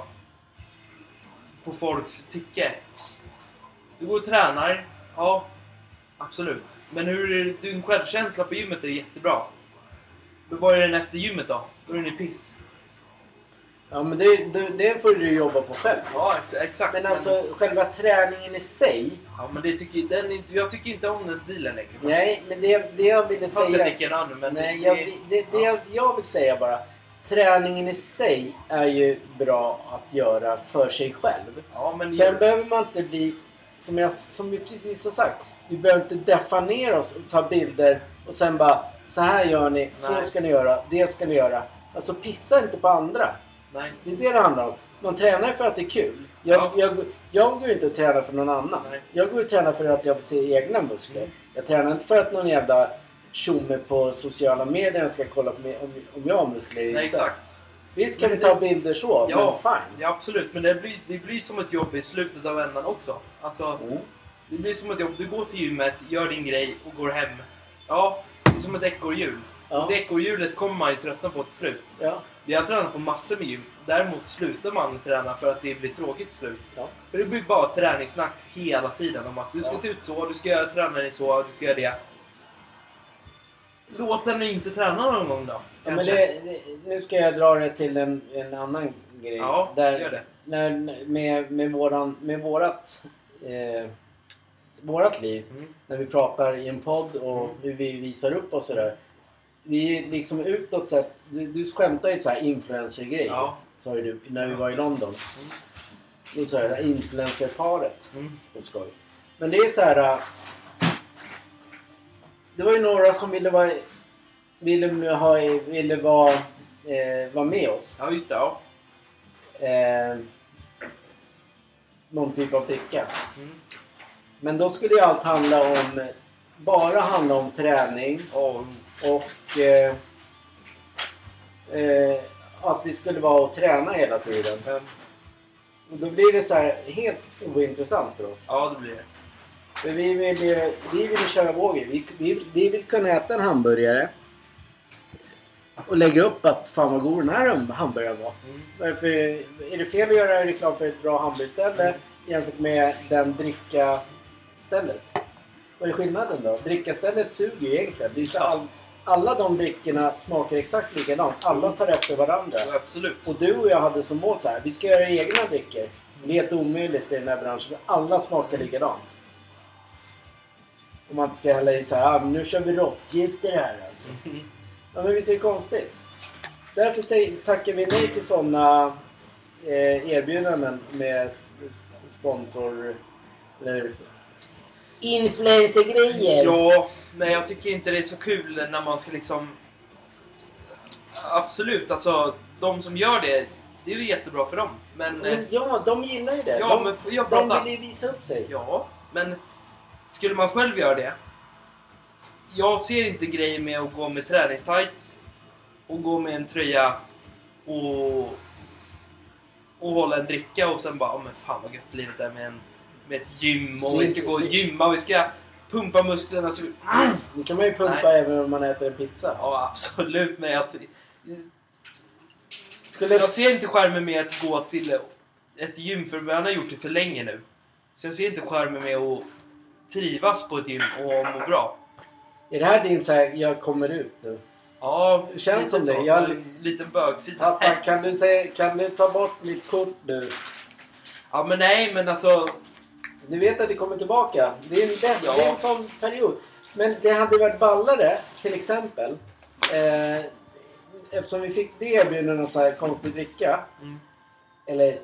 På folks tycke. Du går och tränar. Ja, absolut. Men hur är din självkänsla på gymmet är jättebra. Hur var den efter gymmet då? Då är den i piss. Ja, men det, det, det får du jobba på själv. Ja, ex- exakt. Men alltså själva träningen i sig. Ja, men det tycker, den, är inte- jag tycker inte om den stilen längre. Nej, men det, det jag ville Fast jag säga... annan, men... Nej, det- jag, det, det ja. jag, jag vill säga bara. Träningen i sig är ju bra att göra för sig själv. Ja, men... Sen behöver man inte bli, som, jag, som vi precis har sagt, vi behöver inte deffa ner oss och ta bilder och sen bara så här gör ni, så Nej. ska ni göra, det ska ni göra. Alltså pissa inte på andra. Nej. Det är det det handlar om. Man tränar för att det är kul. Jag, Ja. jag, jag går ju inte och tränar för någon annan. Nej. Jag går och tränar för att jag vill se egna muskler. Jag tränar inte för att någon jävla tjomme på sociala medier ska kolla på mig, om, om jag har muskler eller inte. exakt. Visst kan Men vi det- ta bilder så, Ja. men fine. Ja, absolut. Men det blir, det blir som ett jobb i slutet av ändan också. Alltså, Mm. Det blir som ett jobb. Du går till gymmet, gör din grej och går hem. Ja, det är som ett ekorrhjul. Ja. Det ekorrhjulet kommer man ju tröttna på till slut. Ja. Jag har tränat på massor med gym. Däremot slutar man träna för att det blir tråkigt till slut. Ja. För det blir bara träningssnack hela tiden om att du ska Ja. se ut så, du ska träna dig så, du ska göra det. Låt den inte träna någon gång då. Ja, men det, nu ska jag dra det till en, en annan grej. Ja, där, gör det. När, med, med, våran, med vårat, eh, vårat liv, Mm. när vi pratar i en podd och Mm. hur vi visar upp oss sådär. Vi är liksom utåt sett, du, du skämtar ju så här influencer-grej. Ja. Sa ju du när vi var i London. Ni sa här influencerparet. Mm. Det är skoj. Men det är så här. det var ju några som ville vara, ville ha, ville vara, eh, vara med oss. Ja, just det. Ja. Eh, någon typ av bricka. Mm. Men då skulle ju allt handla om, bara handla om träning Ja, och eh, eh, att vi skulle vara och träna hela tiden. men, Och då blir det så här helt ointressant för oss. ja, det blir det. För vi vill ju vi vill köra vår grej. Vi, vi, vi vill kunna äta en hamburgare och lägga upp att fan vad god den här hamburgaren var. Mm. Varför är det fel att göra reklam för ett bra hamburgerställe jämfört med den dricka-stället? Vad är skillnaden då? Drickastället suger ju egentligen. Det är så all, alla de brickorna smakar exakt likadant. Alla tar efter varandra. Ja, absolut. Och du och jag hade som mål så här. Vi ska göra egna drickor. Det är helt omöjligt i den här branschen. Alla smakar likadant. Om man inte ska hälla i så här. Ah, men nu kör vi råttgifter här alltså. Mm. Ja, men visst är det konstigt? Därför säger, tackar vi nej till sådana eh, erbjudanden med sp- sponsor... Eller influencergrejer. Ja, men jag tycker inte det är så kul när man ska liksom... Absolut, alltså de som gör det, det är ju jättebra för dem. Men... Men ja, de gillar ju det. Ja, de, men får jag de vill ju visa upp sig. Ja, men skulle man själv göra det? Jag ser inte grejen med att gå med träningstights och gå med en tröja och, och hålla en dricka och sen bara, oh, men fan vad gött livet är med, en, med ett gym och vi ska gå och gymma och vi ska pumpa musklerna. Så, Det kan man ju pumpa Nej. även om man äter en pizza. ja, absolut, men jag, Skulle, jag ser inte skärmen med att gå till ett gym för man har gjort det för länge nu. Så jag ser inte skärmen med att trivas på ett gym och må bra. är det här din så här, jag kommer ut nu? Ja, Känns som så, det. som Jag- en liten bögsida. Pappa, kan du, säga, kan du ta bort mitt kort nu? Ja, men nej, men alltså... Du vet att det kommer tillbaka. Det är en, det, Ja. det är en sån period. Men det hade varit ballare, till exempel. Eh, eftersom vi fick det erbjudandet av så här konstig dricka. Mm. Eller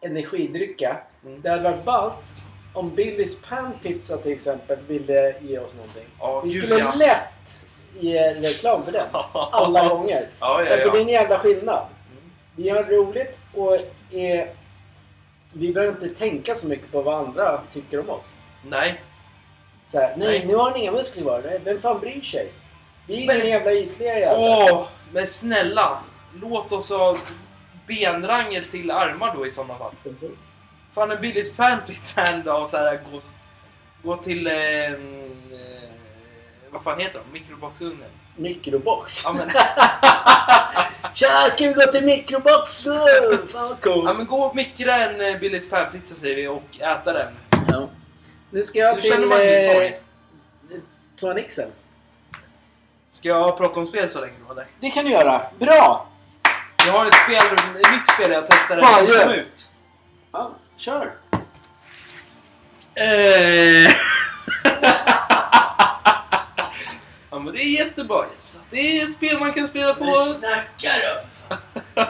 energidrycka. Mm. Det hade varit ballt om Billys Panpizza till exempel ville ge oss någonting. Ja, Vi skulle ja. lätt ge reklam för den. Alla gånger. Ja, ja, Alltså det är en jävla skillnad. Mm. Vi har roligt och är, vi behöver inte tänka så mycket på vad andra tycker om oss. Nej. Så här, nej, Nej. nu har ni inga muskler kvar. Vem fan bryr sig? Vi är Men- jävla ytliga jävlar. Åh, men snälla. Låt oss ha benrangel till armar då i sådana fall. Fan, en Billys Panpizza en dag så här, gå, gå till... Eh, eh, vad fan heter de? Mikroboxugnen. Mikrobox. Ja, men, Tja, ska vi gå till mikrobox då? Fan vad coolt. ja, men gå och mikra en eh, Billys Panpizza säger vi och äta den. Ja. Nu ska jag Nu till känner man ingen eh. Toanixen. Ska jag prata om spel så länge då eller? Det kan du göra. Bra! Jag har ett, spel, ett nytt spel jag testade Fan, som gör. kom ut. Ja, kör. Eh. ja men det är jättebra Jesper. Det är ett spel man kan spela på... snackar du?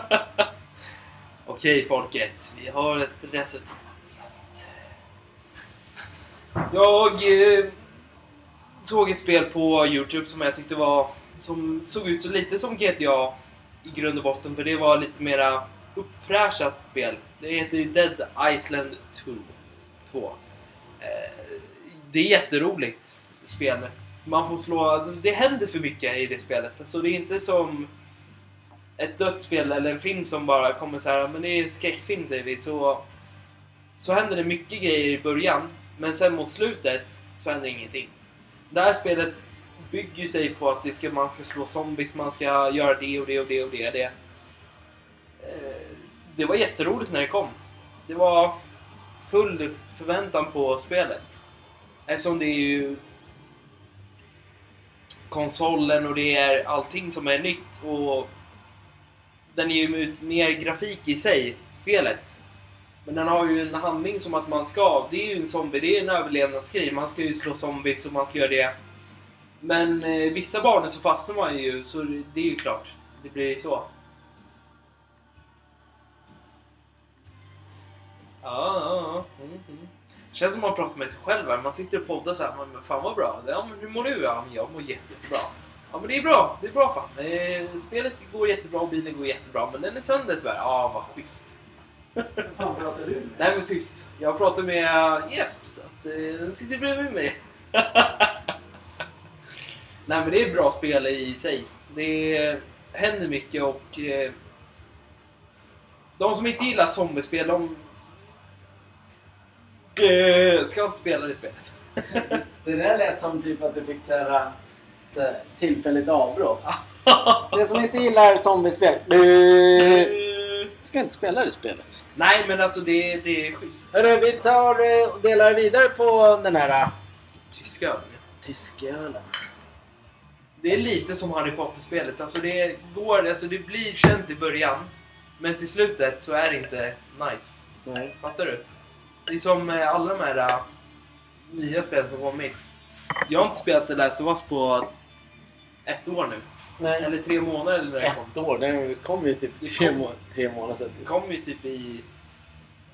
Okej folket, vi har ett resultat. Jag eh, såg ett spel på Youtube som jag tyckte var... Som såg ut så lite som GTA i grund och botten. För det var lite mera uppfräschat spel. Det heter Dead Island 2. 2. Eh, det är jätteroligt spel. Man får slå... alltså, Det händer för mycket i det spelet. Alltså det är inte som ett dött spel eller en film som bara kommer så här, ah, men det är skräckfilm säger vi, så, så händer det mycket grejer i början. Men sen mot slutet så händer ingenting. Det här spelet bygger sig på att det ska, man ska slå zombies, man ska göra det och det och det och det. och det. Eh, det var jätteroligt när det kom. Det var full förväntan på spelet. Eftersom det är ju konsolen och det är allting som är nytt och den ger ju ut mer grafik i sig, spelet. Men den har ju en handling som att man ska, det är ju en zombie, det är en överlevnadsgrej. Man ska ju slå zombies och man ska göra det. Men eh, vissa banor så fastnar man ju, så det är ju klart. Det blir ju så. Ja, ja, ja. Mm, mm. Känns som man pratar med sig själv här. Man sitter och poddar så här. Men fan vad bra. Ja, men hur mår du? Ja, men jag mår jättebra. Ja, men det är bra. Det är bra fan. Eh, spelet går jättebra och bilen går jättebra. Men den är sönder tyvärr. Ja, vad schysst. Vad fan pratar du med? Nej, men tyst. Jag pratar med Jesp, så att eh, den sitter bredvid mig. Nej, men det är ett bra spel i sig. Det händer mycket och... Eh, de som inte gillar zombiespel, de... Eh, ska inte spela det spelet. Det där lät som typ att du fick så här, så här, tillfälligt avbrott. Det som inte gillar zombiespel. Eh, Ska inte spela det spelet. Nej, men alltså det, det är schysst. Hörru, vi tar eh, och delar vidare på den här eh, Tyska övningar. tyska ölen. Det är lite som Harry Potter-spelet. Alltså det, går, alltså det blir känt i början. Men till slutet så är det inte nice. Nej. Fattar du? Det är som eh, alla de här äh, nya spel som kommit. Jag har inte spelat The Last of Us på ett år nu. Nej. Eller tre månader eller när det kom. Ett år. Den kom ju typ Det tre, kom- må tre månader sedan. Det Typ. kom ju typ i...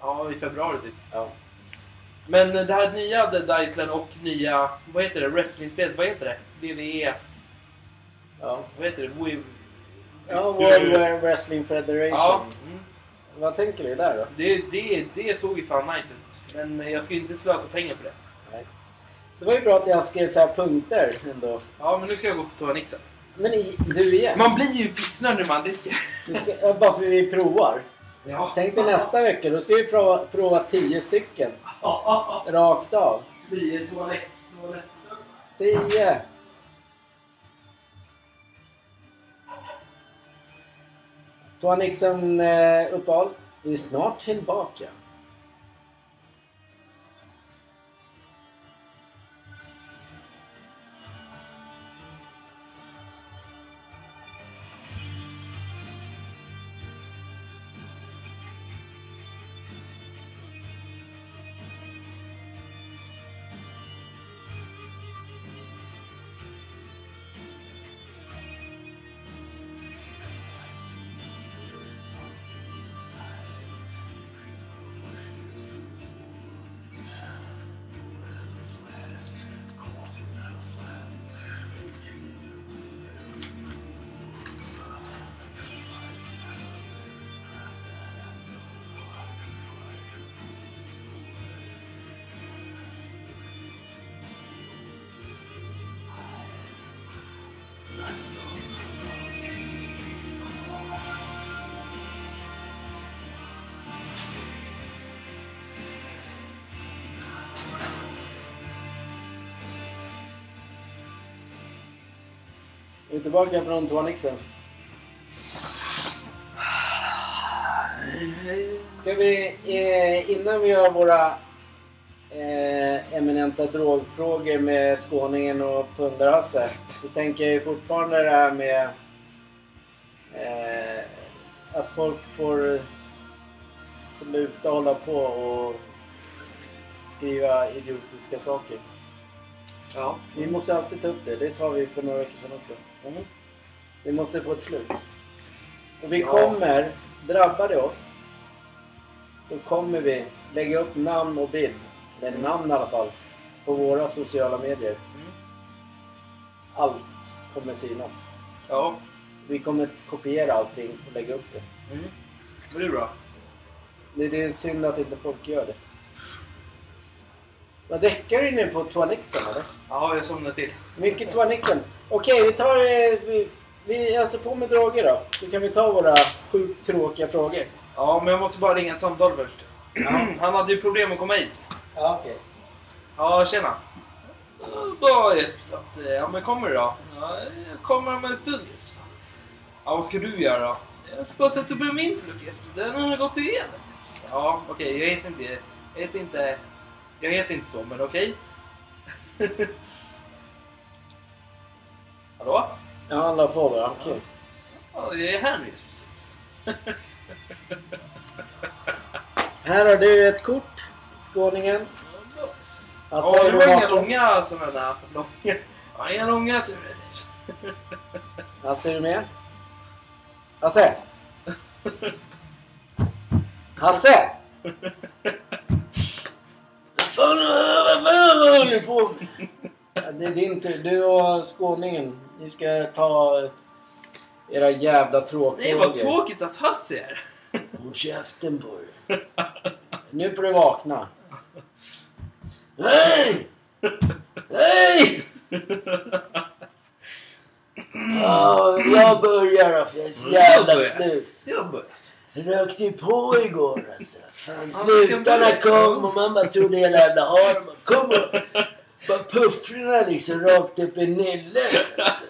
Ja, i februari typ. Ja. Men eh, det här nya Dead Island och nya... Vad heter det? Wrestlingspelet. Vad heter det? WWE... Ja. Vad heter det? Wii... ja, World Wrestling Federation. Ja. Mm. Vad tänker du där då? Det, det, det såg ju fan nice ut. Men jag ska inte slösa pengar på det. Det var ju bra att jag skrev så här punkter ändå. Ja, men nu ska jag gå på toa Nixon. Men i, du igen? Man blir ju pissnödig när man dricker. Ska, ja, bara för vi provar. Ja. Tänk dig nästa vecka, då ska vi prova, prova tio stycken. Rakt av. Tio toalett. toalett. Tio! Toa Nixon eh, uppehåll. Vi är snart tillbaka. Vi är tillbaka från Toa Ska vi, eh, innan vi gör våra eh, eminenta drogfrågor med skåningen och pundarhasse så tänker jag fortfarande det här med eh, att folk får sluta hålla på och skriva idiotiska saker. Ja. Vi måste alltid ta upp det. Det sa vi för några veckor sedan också. Mm. Vi måste få ett slut. Och vi Ja. kommer, drabbar det oss, så kommer vi lägga upp namn och bild, eller namn i alla fall, på våra sociala medier. Mm. Allt kommer synas. Ja. Vi kommer kopiera allting och lägga upp det. Mm. Det är bra. Det det är synd att inte folk gör det. Vad däckar du nu på Toanixen eller? Ja, jag somnade till. Mycket Toanixen. Okej, vi tar... eh, Vi, vi öser på med droger då. Så kan vi ta våra sjukt tråkiga frågor. Ja, men jag måste bara ringa ett samtal först. Ja. Han hade ju problem att komma hit. Ja, okej. Ja, tjena. Bra Jesper, så att, eh, ja men kommer du då? Ja, jag kommer om en stund Jesper. så att. Ja, vad ska du göra då? Jag ska bara sätta upp en minsluk Jesper. Den har gått igenom Jesper. så. Ja, okej, jag heter inte... Jag heter inte... Jag heter inte så, men okej. Hallå? Ja, han la på bara. Okej. Ja, jag är här nu att. Här har du ett kort. Skåningen. Alltså, Ja, är det var inga långa sådana långa... Ja, inga långa turer. Hasse, är du med? Hasse! Hasse! Fan håller du på det är din tur. Du och skåningen. Ni ska ta era jävla Nej, tråkfrågor. vad tråkigt att Hasse är. Håll käften på dig. Nu får du vakna. Hej! Hej! Ja, jag börjar då för jag är så jävla slut. Jag börjar. Rökte ju på igår alltså. Fan, du- kom och man bara trodde hela jävla harmen kom och bara puffrorna liksom rakt upp i nyllet alltså.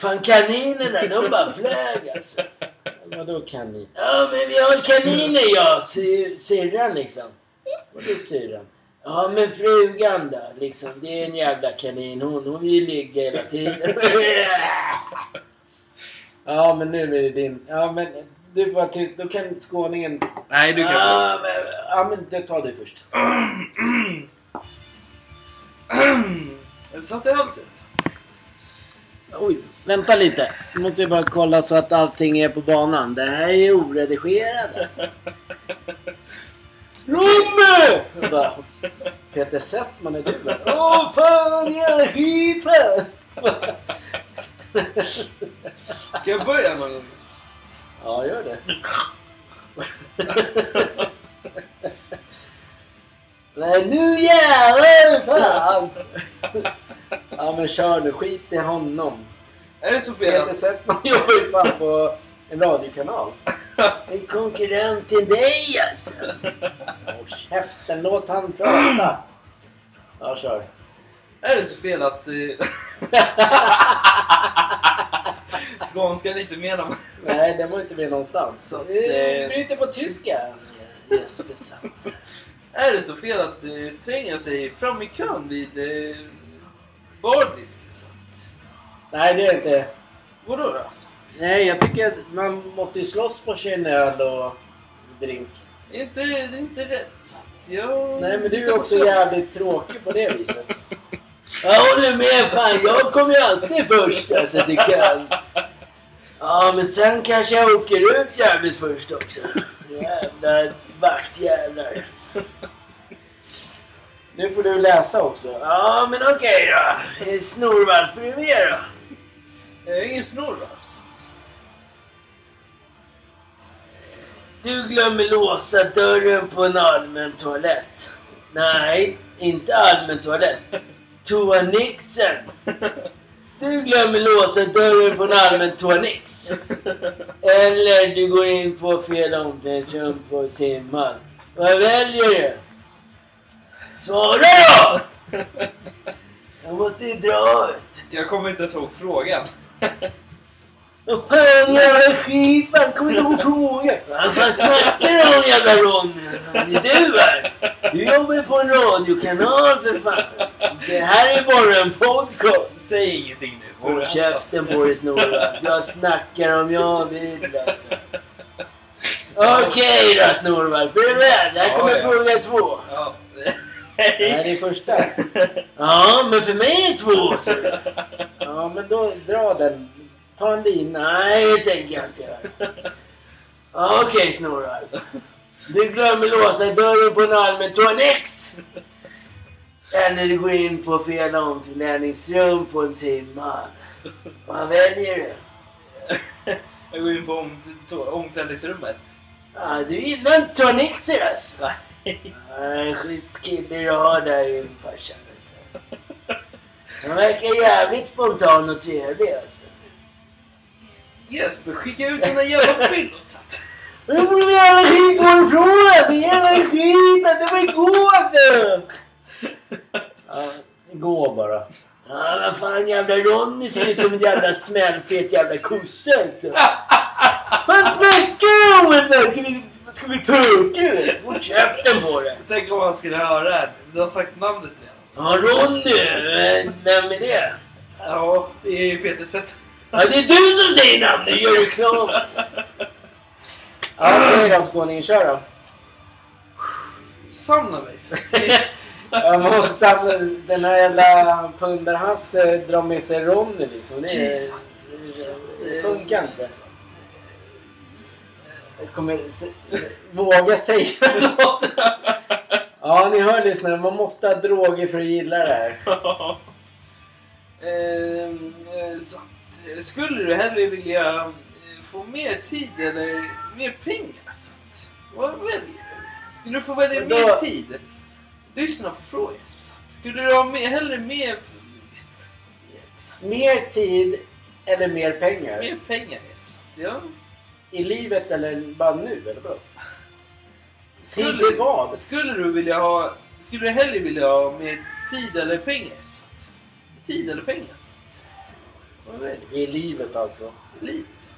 Fan kaninerna de bara flög alltså. Vadå kanin? Ja men vi har kaniner jag, sy- syrran liksom. Vadå syrran? Ja men frugan då liksom. Det är en jävla kanin hon. Hon vill ligga hela tiden. Ja men nu är det din. Ja men du vara tyst. Då kan skåningen... Nej, du kan Ja, men, Ja men det tar du först. Jag satt i halsen. Oj, vänta lite. Nu måste vi bara kolla så att allting är på banan. Det här är. Romme! Jag bara, Peter Settman är du? Åh fan jävla skitfan! Kan jag börja någon gång? Ja, gör det. Men nu jävlar fan! Ja men kör nu. Skit i honom. Är det så fel Peter att... Settman jobbar ju fan på en radiokanal. En konkurrent till dig alltså. Håll käften, låt han prata. Ja, kör. Är det så fel att... eh, Skånskan inte menar... Nej, det var inte med någonstans. Så att, eh, bryter på tyska. Jesper satt. Är det så fel att eh, tränga sig fram i kön vid eh, att- Nej, det är inte... Vadå då? Nej, jag tycker att man måste ju slåss på sin öl och drink. Inte, det är inte rätt. Så att jag... Nej, men du är också jävligt tråkig på det viset. Jag håller med fan. Jag kommer ju alltid först alltså till Köln. Ja men sen kanske jag åker ut jävligt först också. Jävla vaktjävlar alltså. Nu får du läsa också. Ja men okej då. Är det Snorvalp är du med då? Jag är ingen Snorvalp Så att... Du glömmer låsa dörren på en allmän toalett. Nej, inte allmän toalett. Toanixen. Du glömmer låsa dörren på en allmän toanix. Eller du går in på fel omklädningsrum på simhall. Vad väljer du? Svara då! Jag måste ju dra ut. Jag kommer inte ens ihåg frågan. Vad fan jävla skit, inte ihåg frågan. Vad fan snackar du om jävla Ronny? Är du här. Du jobbar ju på en radiokanal för fan. Det här är bara en podcast. Säg ingenting nu. Håll käften på dig Snorre. Jag snackar om jag vill alltså. Okej då Snorvalp, är du beredd? Här kommer Ja, fråga två. Ja. Nej, det är första. Ja, men för mig är det två. Så. Ja, men då dra den. Ta en lina. Nej, det tänker jag inte göra. Okej Snorvalp. Du glömmer låsa dörren på en allmän toanex. Eller du går in på fel omklädningsrum på en simhall. Vad väljer du? Jag går in på om, omklädningsrummet. Ja, du gillar inte toanexer alltså? Nej. En schysst kille du har där i farsan alltså. Han verkar jävligt spontan och trevlig alltså. Jesper, skicka ut den där jävla fyllot. Nu får du jävla skit gå ifrån! Är jävla skit! Det var igår! Ja, gå bara. Ja, vad fan jävla Ronny ser ut som en jävla smällfet jävla kossa alltså. Vad snackar du om? Ska vi, ska vi? Håll käften på dig! Tänk om han skulle höra det här. Du har sagt namnet redan. Ja, Ronny. Vem är det? Ja, det är ju Peter Seth. Ja, det är du som säger namnet. Gör reklam alltså. Ja, okej då skåningen. Kör då. Samla mig. Så att- Ja, man måste samla den här jävla pundarhasse drar med sig Ronny liksom. Det, är, det funkar inte. Jag kommer se, våga säga något. Ja, ni hör lyssnare. Man måste ha droger för att gilla det här. Ehm, eh, så eh, skulle du hellre vilja eh, få mer tid eller mer pengar? Så att, vad väljer du? Skulle du få välja då- mer tid? Lyssna på frågan. Så att, skulle du ha mer, hellre mer, Mer tid eller mer pengar? mer pengar? Så att, ja. I livet eller bara nu? Eller vad? Tid Skulle, till vad? skulle du vilja ha... Skulle du hellre vilja ha mer tid eller pengar? Så att, tid eller pengar? Väljer du? I livet alltså. I livet?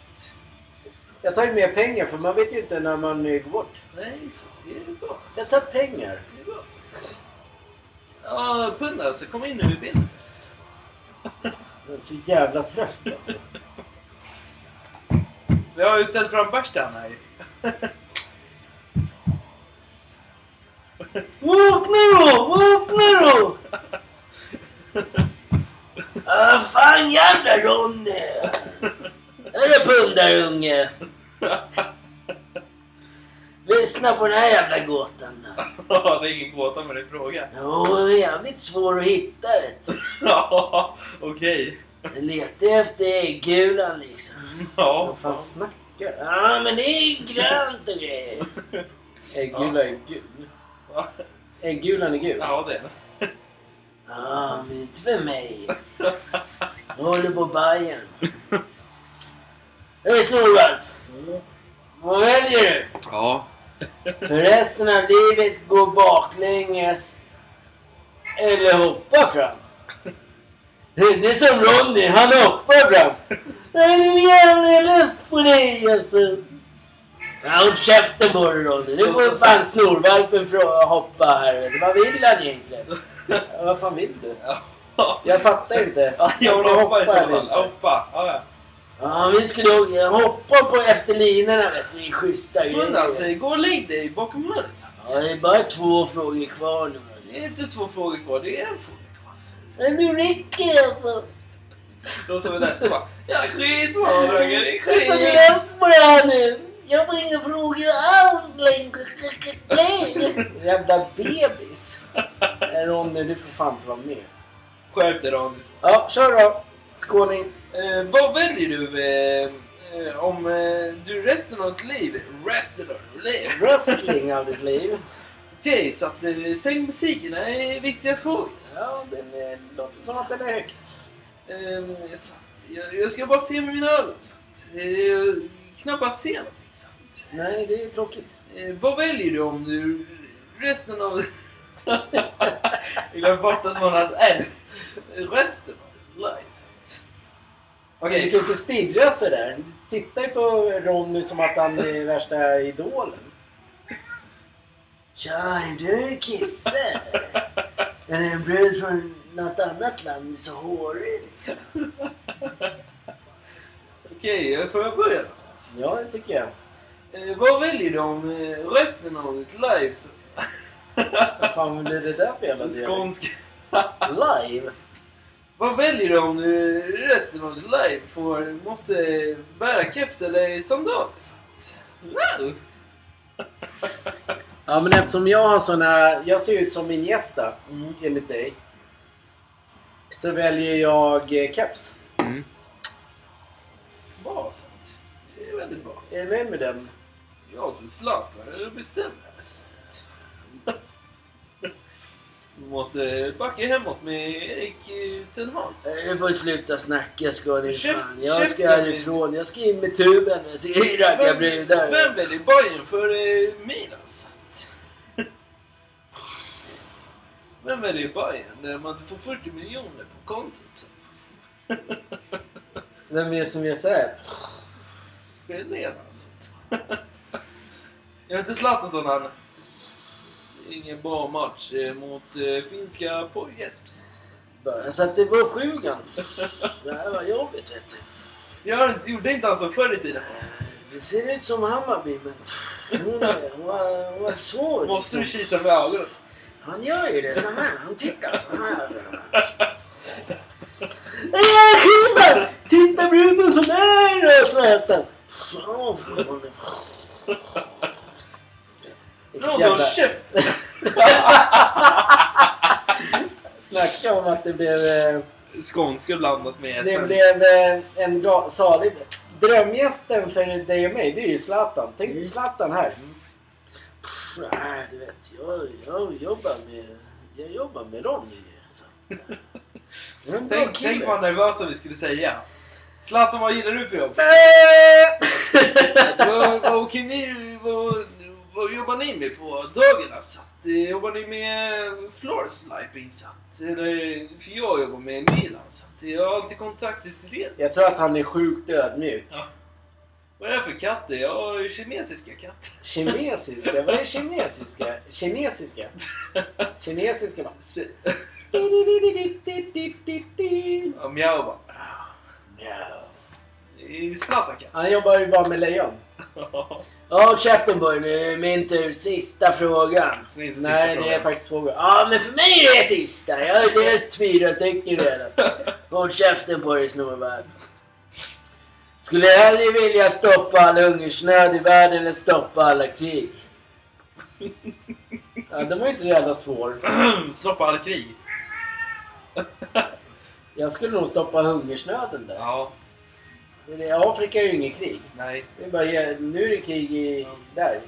Jag tar ju mer pengar för man vet ju inte när man eh, går bort. nej, så det är bra. Så Jag tar pengar. Det är bra så. Ja, pundare så kom in nu i bilden. Jag är så jävla trött alltså. Vi har ju ställt fram bärsen här ju. Vakna då! Vakna då! Ah, fan jävla Ronny! Är det pundarunge? Lyssna på den här jävla gåtan då. Ja, det är ingen gåta med din fråga. Jo, det är jävligt svår att hitta vet du. Ja, okej. Jag letar efter äggulan liksom. Ja, Vad fan snackar du? Ja, men det är grönt och grejer. Äggula är gul. Va? Äggulan är gul. Ja, det är det. Ja, men inte för mig. Jag håller på Bajen. Hej snorvalp! Vad väljer du? Ja. För resten av livet gå baklänges eller hoppa fram? Det är som Ronny, han hoppar fram. Nej, nu jävlar jag lätt på dig alltså. Ja, håll käften på dig Ronny. Nu får fan snorvalpen hoppa här. Vad vill han egentligen? Ja, vad fan vill du? Ja, Jag fattar inte. jag vill hoppa i så fall. Hoppa. Ja, vi skulle åka- hoppa på efter linorna vet du. Det är schyssta Men alltså, grejer. gå och lägg dig bakom hörnet. Ja, det är bara två frågor kvar nu alltså. Det är inte två frågor kvar, det är en fråga kvar. Men nu räcker det alltså. De som är så bara, ja skitbra Roger, det är Jag skit. glömma på det här nu. Jag får inga frågor alls längre. Jävla bebis. Nej, Ronny, du får fan inte vara med. Skärp dig Ronny. Ja, kör då. Skåning. Eh, vad väljer du eh, eh, om eh, du resten av ditt liv, resten av liv? Wrestling av ditt liv. Okej, så att eh, säng musiken är viktiga frågor. Så. Ja, den eh, låter som att den är högt. Eh, så att, jag, jag ska bara se med mina ögon. Så att, eh, jag knappast se någonting. Så att, Nej, det är tråkigt. eh, vad väljer du om du resten av... glömde bort att man hade en. Resten av ditt liv. Så att, Okej. Du kan inte stirra sådär. Du tittar ju på Ronny som att han är värsta idolen. Tja, är du Kisse? Eller en brud från något annat land så hårig liksom? Okej, får jag börja då? Ja, det tycker jag. Eh, vad väljer du om eh, resten av ditt liv? Vad fan blir det där för jävla dialekt? skånska. Live? Vad väljer du om du resten av ditt liv får, måste bära keps eller sandaler? Wow. Ja, men eftersom jag har såna... Jag ser ut som min gästa, Mm. enligt dig. Så väljer jag eh, keps. Bra sånt. Det är väldigt bra. Är du med med den? Jag som Zlatan jag bestämmer. Du måste backa hemåt med Erik eh, Ten Hag. Du får sluta snacka. Käft- Fan. Jag ska käften. härifrån. Jag ska in med tuben till ragga brudar. Vem väljer Bayern för eh, Milan? Så att- Vem väljer Bayern när man inte får 40 miljoner på kontot? Vem är det som gör såhär? Pelén alltså. Jag inte Zlatan han. Ingen bra match eh, mot eh, finska Pojesps. Jag satte på sjuan. Det här var jobbigt vet du. Jag gjorde inte han så förr i tiden. Det ser ut som Hammarby men hon, hon, var, hon var svår. Måste du Liksom. kisa med ögonen? Han gör ju det så här. Han tittar så här. Nej, skiva! Titta bruden som är fan. Vilket Någon jävla- har käft! snacka om att det blev... eh, Skånska blandat med Det blev eh, en ga- salig... Drömgästen för dig och mig, det är ju Zlatan. Tänk Mm. Zlatan här. Pff, Nej, du vet, jag, jag, jobbar med, jag jobbar med Ronny. Så. eh, en Tänk, tänk vad nervösa vi skulle säga. Zlatan, vad gillar du för jobb? vad, vad, åker ni, vad, vad jobbar ni med på dagarna? Så att, eh, jobbar ni med floor sliping? Så att, eller, för jag jobbar med Milan. Så att, jag har alltid kontakt till Therese. Jag tror att han är sjukt ödmjuk. Vad är det för katter? Jag har kinesiska katter. Kinesiska? Vad är kinesiska? Kinesiska? Kinesiska va? Ja, Mjau bara. Det är Zlatan-katt. Han jobbar ju bara med lejon. Ja, käften på nu. Min tur. Sista frågan. Det är sista Nej, det är frågan. faktiskt två gånger. Ja, men för mig är det sista. Jag har läst fyra stycken redan. Håll käften på dig snorvärd. Skulle jag hellre vilja stoppa all hungersnöd i världen eller stoppa alla krig? Ja, den var ju inte så jävla svår. Stoppa alla krig. Jag skulle nog stoppa hungersnöden där. Ja, är- Afrika är ju inget krig. nej. Det är bara, nu är det krig i, där.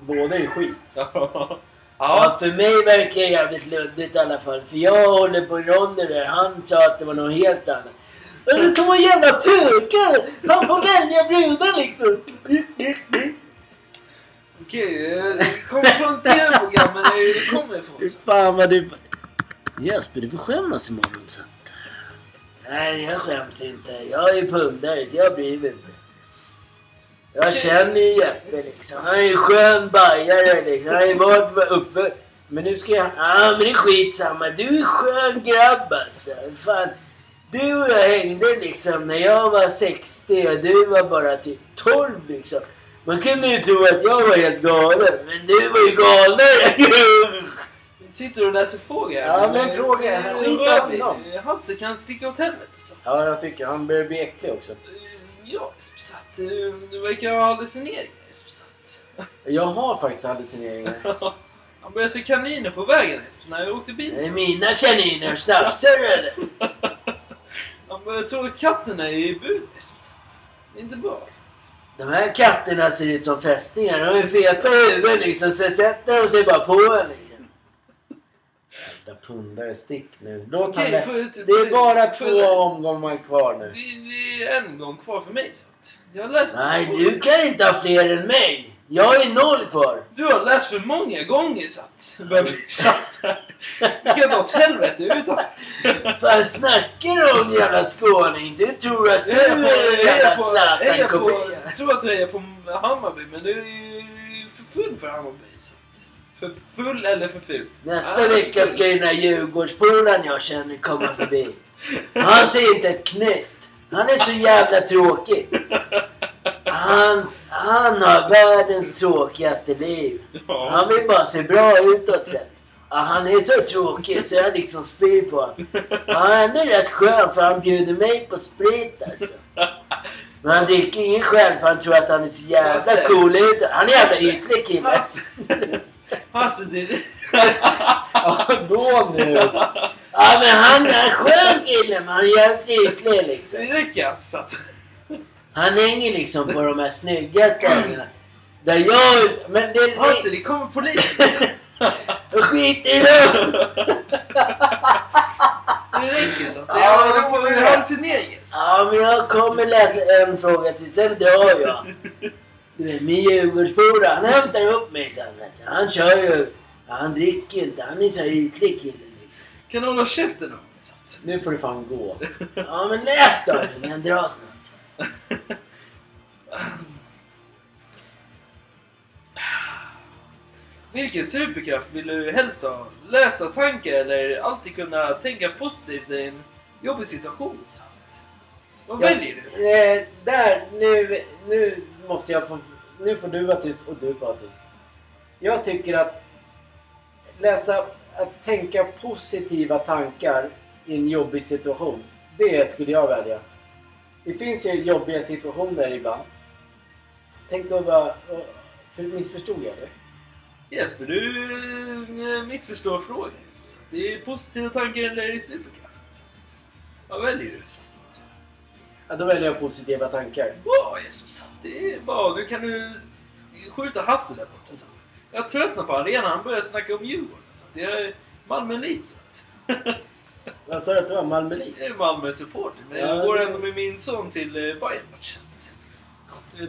Båda är ju skit. Ja. Ja, för mig verkar det jävligt luddigt i alla fall. För jag håller på Ronny där. Han sa att det var något helt annat. Men det är så jävla pökar! Han får välja brudar liksom. Okej, eh, det kommer från tv-program, men det kommer ifrån. Fan vad du... Jesper, du får skämmas imorgon att... Nej, jag skäms inte. Jag är pundare så jag bryr mig inte. Jag känner ju Jeppe liksom. Han är ju skön bajare liksom. Han har ju varit uppe... Men nu ska jag... Ja, men det är skitsamma. Du är skön grabb alltså. Fan. Du och jag hängde liksom när jag var 60 och du var bara typ 12 liksom. Man kunde ju tro att jag var helt galen, men du var ju galnare. Sitter du och läser frågor? Ja, men fråga. Eh, Skit rör om dig. dem. Hasse kan sticka åt helvete. Så. Ja, jag tycker han börjar bli äcklig också. Eh, Ja, eh, du verkar ha hallucineringar. Att. Jag har faktiskt hallucineringar. Han började se kaniner på vägen så när jag åkte bil. Det är mina kaniner. Snafsar eller? Han började tro att katterna är i bur. Att. Det är inte bra. De här katterna ser ut som fästingar. De är feta i huvudet liksom. Sen sätter de sig bara på en liksom. Jävla pundare, stick nu. Låt Okej, han för- Det är bara för- två omgångar kvar nu. Det, det är en gång kvar för mig. Så. Jag läst Nej, du kan inte ha fler än mig. Jag är noll kvar. Du har läst för många gånger så att. Du kan dra åt helvete utan. Fan snackar du om jävla skåning? Du tror att du Jag på, är en jag jävla jag Zlatan-kopia. jag tror att du hejar på Hammarby men du är ju för full för Hammarby. Så för full eller för ful? Nästa Ah, vecka ska ju den här Djurgårdspolaren jag känner komma förbi. Han säger inte ett knyst. Han är så jävla tråkig. Han, han har världens tråkigaste liv. Han vill bara se bra utåt sett. Han är så tråkig så jag liksom spyr på honom. Han är ändå rätt skön för han bjuder mig på sprit alltså. Men han dricker ingen själv för han tror att han är så jävla Hasse. cool utåt. Han är en jävla Hasse. ytlig kille. Hasse det är... Ja, gå nu. Ja, men han är en skön kille, men han är jävligt ytlig liksom. Det räcker alltså. att- Han hänger liksom på de här snygga ställena. Där jag... Men det... Hasse, det kommer polisen. Jag skiter i det! Det räcker så. Ja, det är det. hallucineringar. Ja, men jag kommer läsa en fråga till, sen drar jag. Du vet, min Djurgårdspolare, han hämtar upp mig sen. Han kör ju... Han dricker ju inte, han är så här ytlig kille liksom. Kan du hålla käften att- Nu får du fan gå. Ja, men läs då! Jag drar snart. Vilken superkraft vill du helst ha? Läsa tankar eller alltid kunna tänka positivt i en jobbig situation? Sant? Vad Jag- väljer du? Eh, där, nu, nu måste jag få... Nu får du vara tyst och du vara tyst. Jag tycker att läsa, att tänka positiva tankar i en jobbig situation. Det skulle jag välja. Det finns ju jobbiga situationer ibland. Tänk att vara... För missförstod jag det? Jesper, du eh, missförstår frågan. Det är positiva tankar eller är det superkraft? Vad väljer du? Så Ja, då väljer jag positiva tankar. Jesper. Så Det är bra. Nu kan du skjuta Hasse där borta. Så Jag tröttnar på arenan. Han börjar snacka om Djurgården. Så Det är Malmö Elit. Så Vad sa du att det var? Malmö Liv? Jag är Malmö-supporter. Men Ja, jag går det- ändå med min son till eh,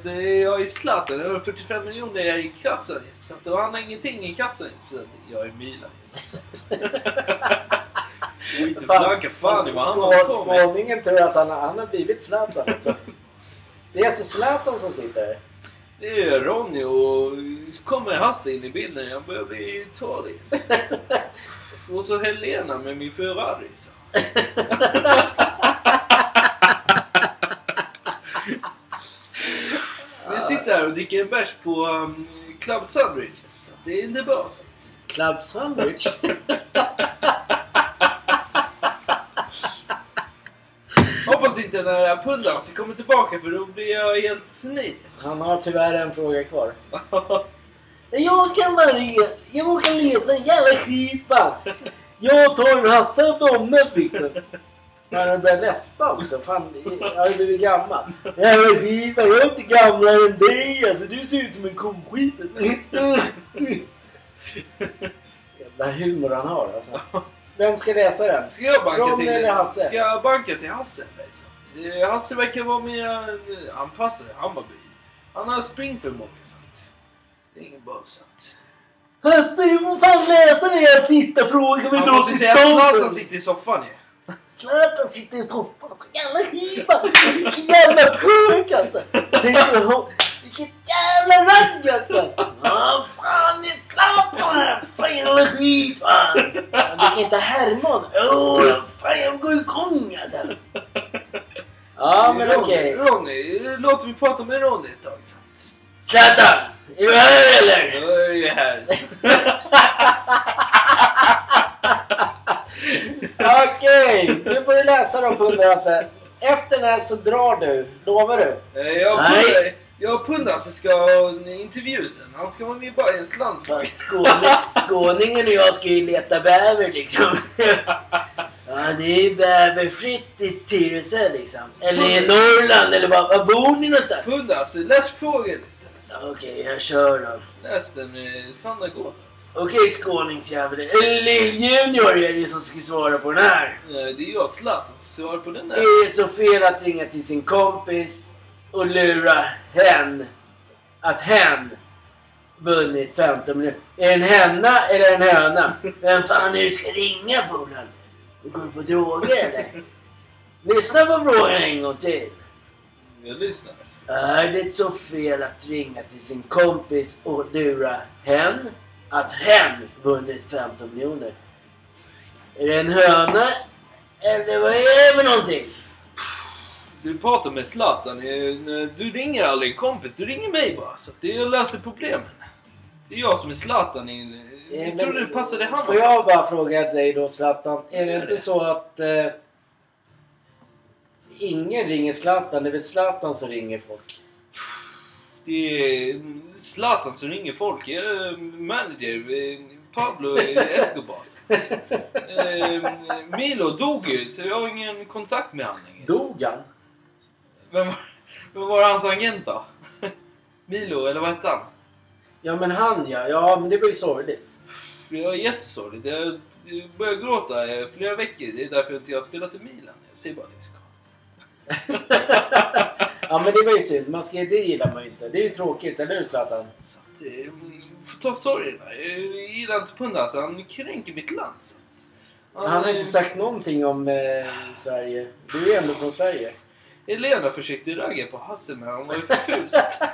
det är- Jag är Zlatan. Jag har 45 miljoner i kassan Jesper. Så att- och han har ingenting i kassan Jag är Milan Jesper. Så att- Skit i flanka fan vad han håller. Skåningen tror att han, han har blivit Zlatan alltså. Det är alltså Zlatan som sitter. Det är Ronny och kommer Hasse in i bilden. Jag börjar bli. Jesper. Så Och så Helena med min Ferrari. Så. Vi sitter här och dricker en bärs på um, Club Sandwich. Så det är inte bra. Så. Club Sandwich. Inte den här pundansen kommer tillbaka för då blir jag helt sned. Han har tyvärr en fråga kvar. Ja. Jag kan varje, jag kan leva en jävla skit. Jag tar Hasse och Domnet liksom. Han har börjat läspa också. Fan, jag har ju blivit gammal. Jävla skit jag är inte gamlare än dig alltså. Du ser ut som en koskit. Jävla humor han har alltså. Vem ska läsa den? Ska jag banka Ronny till eller Hasse? Ska jag banka till Hasse? eh, Hasse verkar vara mer anpassad i Hammarby. Han har springförmåga så att det är ingen bra. Hasse, du får fan läsa den här sista frågan vi måste till att Zlatan sitter i soffan ju. Zlatan sitter i soffan. Jävla skit. Vilken jävla punk alltså. Vilket jävla ragg alltså. Ja, fan är Zlatan här. Fan jävla Du kan inte härma honom. Åh, fan jag går igång alltså. Ja, men okej. Ronny, låt mig prata med Ronny ett tag. Så att... Zlatan, är du här eller? Jag är här. Okej, nu får du läsa då Pundrasse. Efter den här så drar du. Lovar du? Eh, Jag Nej. Jag pundar så ska intervju sen. Han ska vara med i Bajens landslag. Skåning, skåningen och jag ska ju leta bäver liksom. Ja, det är bäverfritt i Tyresö liksom. Eller i Norrland, eller var, var bor ni någonstans? Pundas, läs frågan istället. Ja, Okej, jag kör då. Läs den med Sanna Gåtas. Okej, skåningsjävel. Lill-Junior är det som ska svara på den här. Det är jag, Zlatan, som svarar på den Det där. är så fel att ringa till sin kompis och lura hen att hen vunnit 15 miljoner. Är det en henna eller en höna? Vem fan är det du ska ringa polaren? Du går på droger eller? Lyssna på frågan en gång till. Jag lyssnar. Är det så fel att ringa till sin kompis och lura hen att hen vunnit 15 miljoner? Är det en höna? Eller vad är det för någonting? Du pratar med Zlatan. eh, Du ringer aldrig en kompis, du ringer mig bara. Så att det jag löser problemen. Det är jag som är Zlatan. i- Eh, Jag trodde det passade Hammarby. Får jag bara fråga dig då Zlatan. Är det inte så att eh, ingen ringer Zlatan? Det är väl Zlatan som ringer folk? Det är Zlatan som ringer folk. Jag är manager. eh, Pablo Escobar. Eh, Milo dog ju, så jag har ingen kontakt med honom längre. Dog han? Vem var, vem var hans agent då? Milo, eller vad hette han? Ja men han ja. Ja men det var ju sorgligt. Det var jättesorgligt. Jag började gråta i flera veckor. Det är därför inte jag spelat i Milan. Jag säger bara att jag ska. ja men det var ju synd. Man ska, det gillar man ju inte. Det är ju tråkigt, eller hur Zlatan? Så får ta sorgerna. Jag gillar inte Pundas. Han kränker mitt land. Så att, Han har inte sagt någonting om eh, Sverige. Du är ändå från Sverige. Helena försökte ragga på Hasse men han var ju för ful. så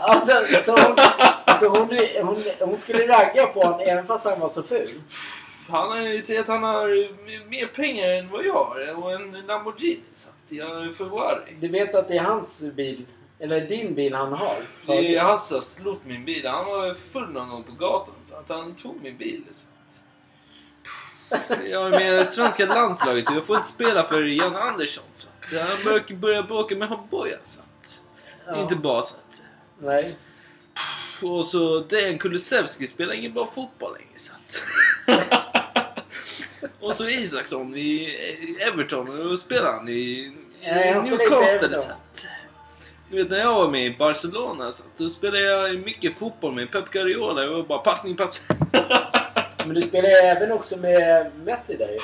Alltså, så hon, alltså hon, hon, hon skulle ragga på honom även fast han var så ful. Han har sagt att han har mer pengar än vad jag har och en Lamborghini. Så att jag är Ferrari. Du vet att det är hans bil, eller din bil han har? Det är Hasse har slott min bil. Han var full någon gång på gatan så att han tog min bil. Att... Jag är med i svenska landslaget jag får inte spela för Jan Andersson. Så att han börjar- börjar bråka med Haboja. Så att... Ja. inte att... Nej. Och så Dejan Kulusevski spelar ingen bra fotboll längre. Så att. och så Isaksson i Everton. Och spelar han i Nej, han Newcastle. Så att, du vet när jag var med i Barcelona så att, då spelade jag mycket fotboll med Pep Guardiola. Det var bara passning, passning. Men du spelar ju även också med Messi där ju.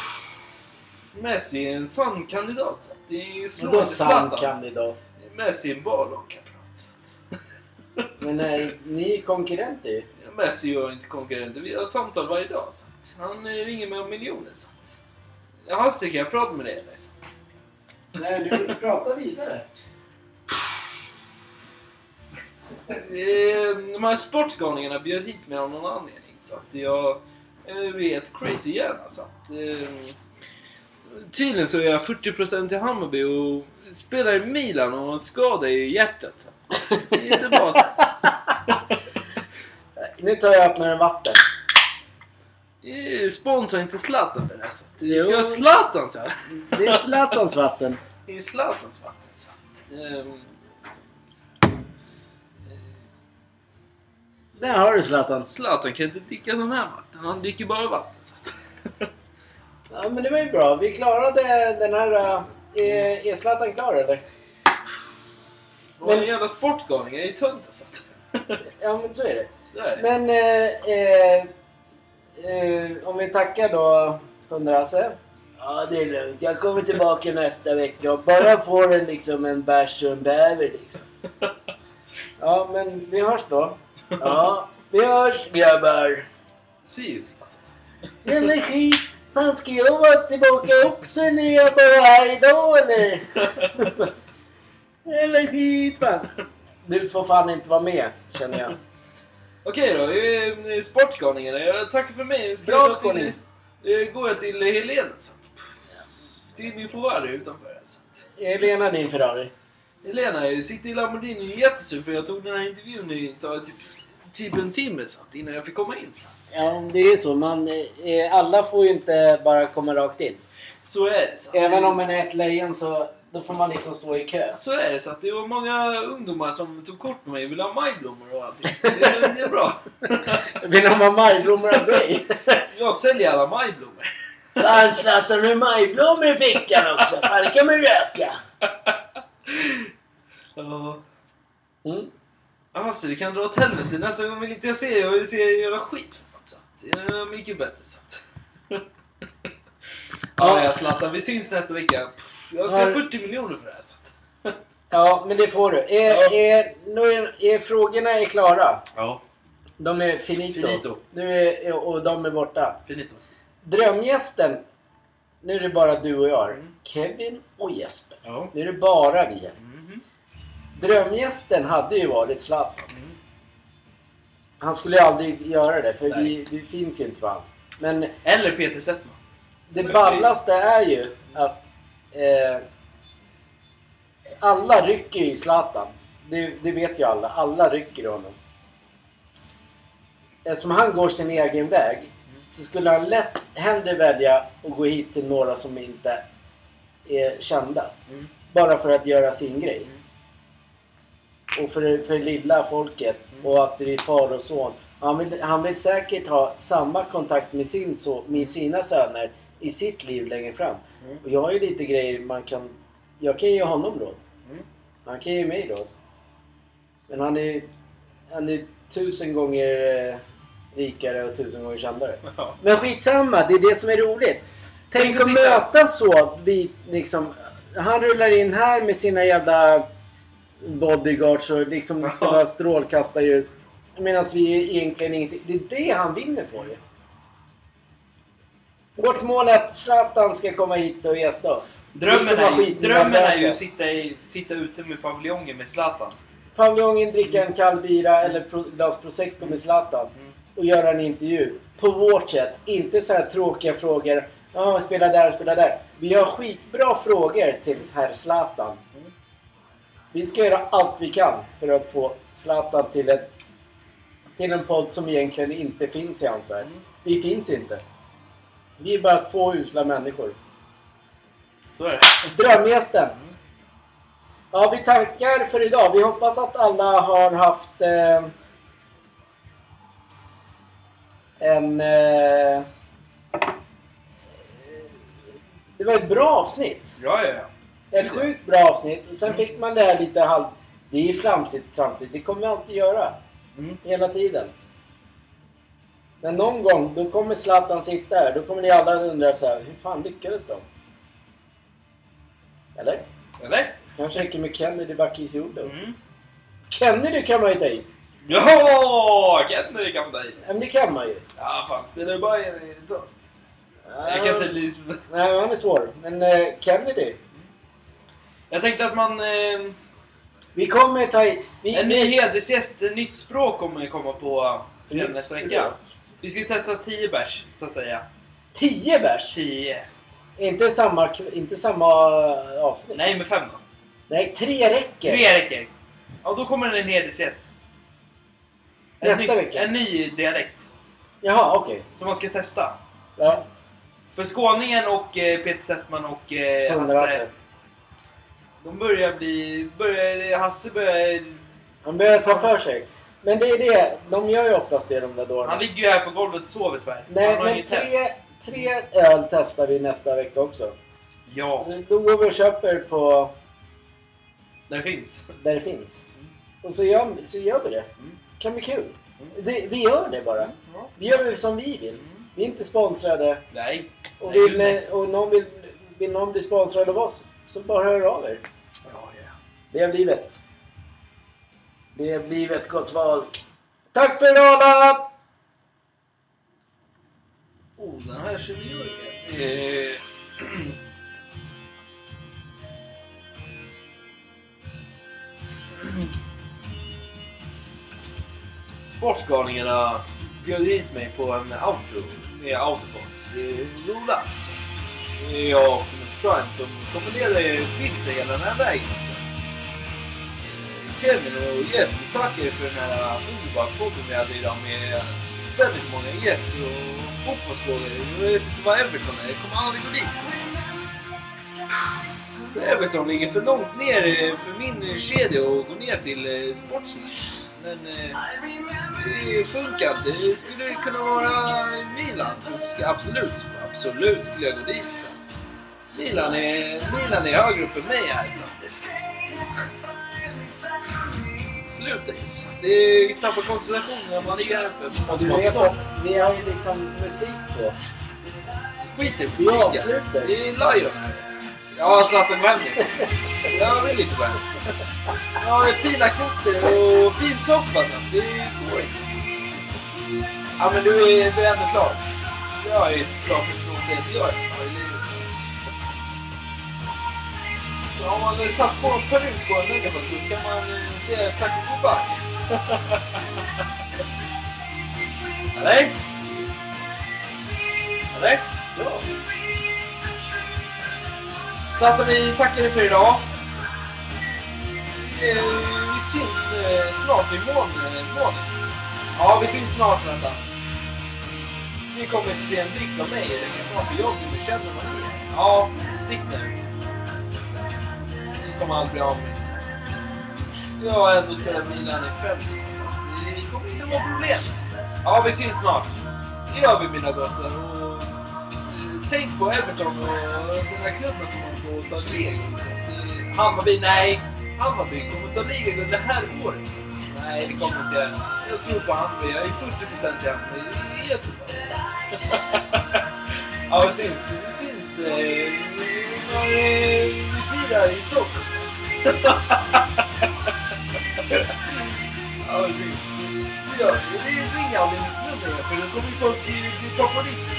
Messi är en sann kandidat. Det är Vadå slående sann kandidat? Messi är en bra lagkamrat. Men nej, ni är konkurrenter ju. Messi och inte konkurrenter. Vi har samtal varje dag. Så han eh, ringer mig om miljoner. Så Hasse, kan jag prata med dig eller? Så. Nej, du pratar vidare. Eh, De här sportgalningarna bjöd hit mig av någon anledning. Så att jag eh, vet crazy gärna. Så att, eh, tydligen så är jag 40% i Hammarby och spelar i Milan och har en skada i hjärtat. Så att, det är inte bra. Så. Nu tar jag och öppnar en vatten. Eh, Sponsra inte Zlatan det där. Så att, vi Jo. ska ha Zlatan så här. Det är Zlatans vatten. Det är Zlatans vatten. Så att, ehm, Där har du Zlatan. Zlatan kan inte dricka sån här vatten. Han dricker bara vatten. Så att. Ja, men det var ju bra. Vi klarade den här... äh, Är, Zlatan klar eller? Och en jävla sportgalning är ju tunt alltså. Ja, men så är det. Men eh, eh, om vi tackar då Hundra-Hasse. Ja, det är lugnt. Jag kommer tillbaka nästa vecka och bara får en, liksom, en bärs och en bäver liksom. Ja, men vi hörs då. Ja, vi hörs grabbar. Sirius Zlatan. Energi. Fan, ska jag vara tillbaka också när jag bara är här idag eller? Hit fan. Du får fan inte vara med, känner jag. Okej då, eh, sportgalningarna. Jag tackar för mig. Ska Bra jag gå skåning. till, eh, Går jag till Helena så att, Till min Ferrari utanför. här, att. Helena din Ferrari. Helena jag sitter i Lamborghini och är jättesur för jag tog den här intervjun i tar typ, typ en timme så att, innan jag fick komma in. Så, att. Ja, det är så. Man, eh, alla får ju inte bara komma rakt in. så är det. Så Även om man är ett lejon så då får man liksom stå i kö. Så är det. Så att det var många ungdomar som tog kort med mig och ville ha majblommor och allting. Så det, det är bra. Vill de ha majblommor av dig? Jag säljer alla majblommor. Fan Zlatan, du har majblommor i fickan också. Fan, det kan man röka. Ja. Mm. Alltså det kan dra åt helvete. Nästa gång vill inte jag se. Jag vill se er göra skit. Så att, det är mycket bättre. Så att. ja, jag Zlatan. Vi syns nästa vecka. Jag ska ha Har- 40 miljoner för det här. Så att. Ja, men det får du. Är, Ja. är, nu är, är frågorna är klara. Ja. De är finito. Finito. Nu är, och de är borta. Finito. Drömgästen. Nu är det bara du och jag. Mm. Kevin och Jesper. Ja. Nu är det bara vi här. Drömgästen hade ju varit Zlatan. Mm. Han skulle ju aldrig göra det för vi, vi finns ju inte på han. Men Eller Peter Settman. det ballaste är ju att eh, alla rycker i Zlatan. Det, det vet ju alla. Alla rycker i honom. Eftersom han går sin egen väg så skulle han lätt hellre välja att gå hit till några som inte är kända. Mm. Bara för att göra sin grej. Och för, för lilla folket. Mm. Och att det är far och son. Han vill, han vill säkert ha samma kontakt med, sin so, med sina söner i sitt liv längre fram. Mm. Och jag har ju lite grejer man kan... Jag kan ge honom råd. Mm. Han kan ge mig råd. Men han är, han är tusen gånger eh, rikare och tusen gånger kändare. Ja. Men skitsamma, det är det som är roligt. Tänk Tänk att mötas så. Vi, liksom, han rullar in här med sina jävla bodyguards och liksom ska vara strålkastarljus. Medan vi egentligen ingenting... Det är det han vinner på ju. Vårt mål är att Zlatan ska komma hit och gästa oss. Drömmen, är ju, drömmen är ju att sitta, i, sitta ute med paviljongen med Zlatan. Paviljongen, dricka en kall bira eller pro, glas prosecco med Zlatan. Mm. Och göra en intervju. På vårt sätt. Inte så här tråkiga frågor. Ja, spela där, spela där. Vi har skitbra frågor till herr Zlatan. Mm. Vi ska göra allt vi kan för att få Zlatan till, ett, till en podd som egentligen inte finns i hans värld. Vi finns inte. Vi är bara två usla människor. Så är det. Drömgästen. Ja, vi tackar för idag. Vi hoppas att alla har haft eh, en... Eh, det var ett bra avsnitt. Ja, ja, ja. Ett sjukt bra avsnitt. Och sen fick man det här lite halv... Det är flamsigt framtid. Det kommer vi alltid göra. Mm. Hela tiden. Men någon gång, då kommer Zlatan sitta här. Då kommer ni alla undra så här, hur fan lyckades de? Eller? Eller? Kanske räcker med Kennedy Bakircioglu. Mm. Kennedy kan man ju ta i. Ja, Kennedy kan ta i. Men det kan man ju. Ja, fan spelar du Bayern i? Jag kan inte Nej, han är svår. Men eh, Kennedy. Jag tänkte att man... Eh, Vi kommer ta i... Vi, en vi- ny hedersgäst, ett nytt språk kommer komma på fredag nästa vecka. Vi ska testa 10 bärs, så att säga. 10 bärs! 10. Inte samma, inte samma eh, avsnitt. Nej, med 5 då. Nej, tre räcker. Tre räcker. Ja, då kommer en hedersgäst. En Nästa ny, vecka. En ny dialekt. Jaha, okej. Som man ska testa. Ja, För skåningen och eh, Peter Settman och eh, Hasse. De börjar bli... Börjar, Hasse börjar... Han börjar ta för sig. Men det är det. De gör ju oftast det de där Han dårarna. ligger ju här på golvet och sover tyvärr. Nej, Han men tre, tre öl testar vi nästa vecka också. Ja, Då går vi och köper på där finns. där det finns. Och så gör, så gör vi det. Mm. Det kan bli kul. Det, vi gör det bara. Ja. Vi gör det som vi vill. Vi är inte sponsrade. Nej. Och vill, nej. och någon vill, vill någon bli sponsrad av oss så bara hör av er. Lev. Det livet. Det livet gott folk. Tack för idag alla! Oh, den här känner jag igen. Eh, Sportgalningarna bjöd hit mig på en outro med autobots. Eh, Jag och Optimus Prime som kommenderade vilse hela den här vägen. Kevin och Jesper tackar er för den här underbara podden vi hade idag med väldigt många gäster och fotbollsfrågor. Jag vet inte vad Everton är, jag kommer aldrig gå dit. Everton ligger för långt ner eh, för min eh, kedja att gå ner till eh, Men eh, det funkar inte. Det skulle kunna vara Milan som ska absolut, absolut skulle jag gå dit. Milan är, Milan är högre upp än mig här. Så. Sluta Jesus. Det tappar koncentrationen man ligger här uppe. Måste du vet att vi har ju liksom musik på. Skit i avslutar. Det är Lion här. Ja, Zlatan nu. Jag vill inte. Jag har fina katter och fin soffa sen. Det går inte. Ja, men du är, du är ändå klar. Jag är inte klar för att säga att jag är Om man satt på en peruk på en människa så kan man eh, tack och godbye. Eller? Eller? Ja. Zlatan, vi tackar dig för idag. Eh, vi syns eh, snart imorgon, eh, månligt. Ja, vi syns snart Zlatan. Ni kommer inte se en blick av mig längre fram för jag kommer känna vad ni är. Ja, stick nu. Kommer aldrig av mig. Jag har ändå spelat Milan i fem år, så det kommer inte vara problem. Ja, vi syns snart. Det gör vi mina gossar. Och, eh, tänk på Everton och den här klubben som håller på att ta ligan. Liksom. Hammarby, nej. Hammarby kommer ta ligan det här året. så. Nej, det kommer inte. Jag tror på Hammarby. Jag är 40% i Hammarby. Det är jättebra. ja, vi syns. Vi syns när vi firar i Stockholm. ja, det är fint. Det gör vi. det. ringer aldrig mitt nummer för då kommer ju folk bli bli paparazzi.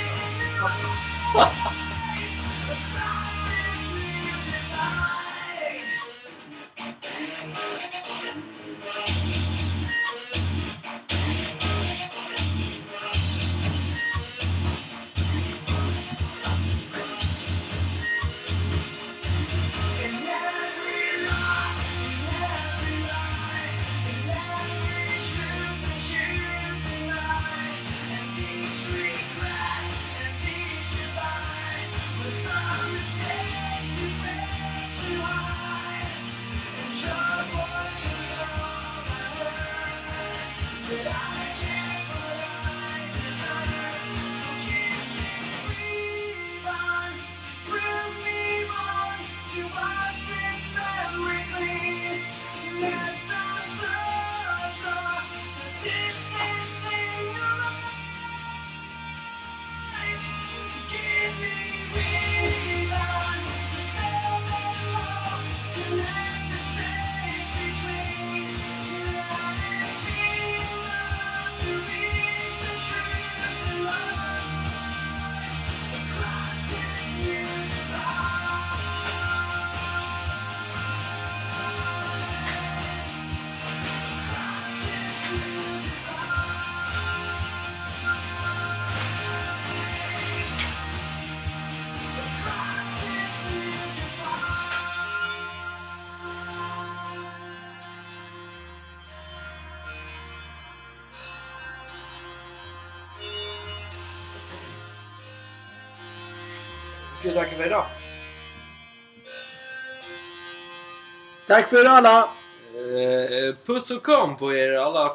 Tack för alla! Eh, puss och kram på er alla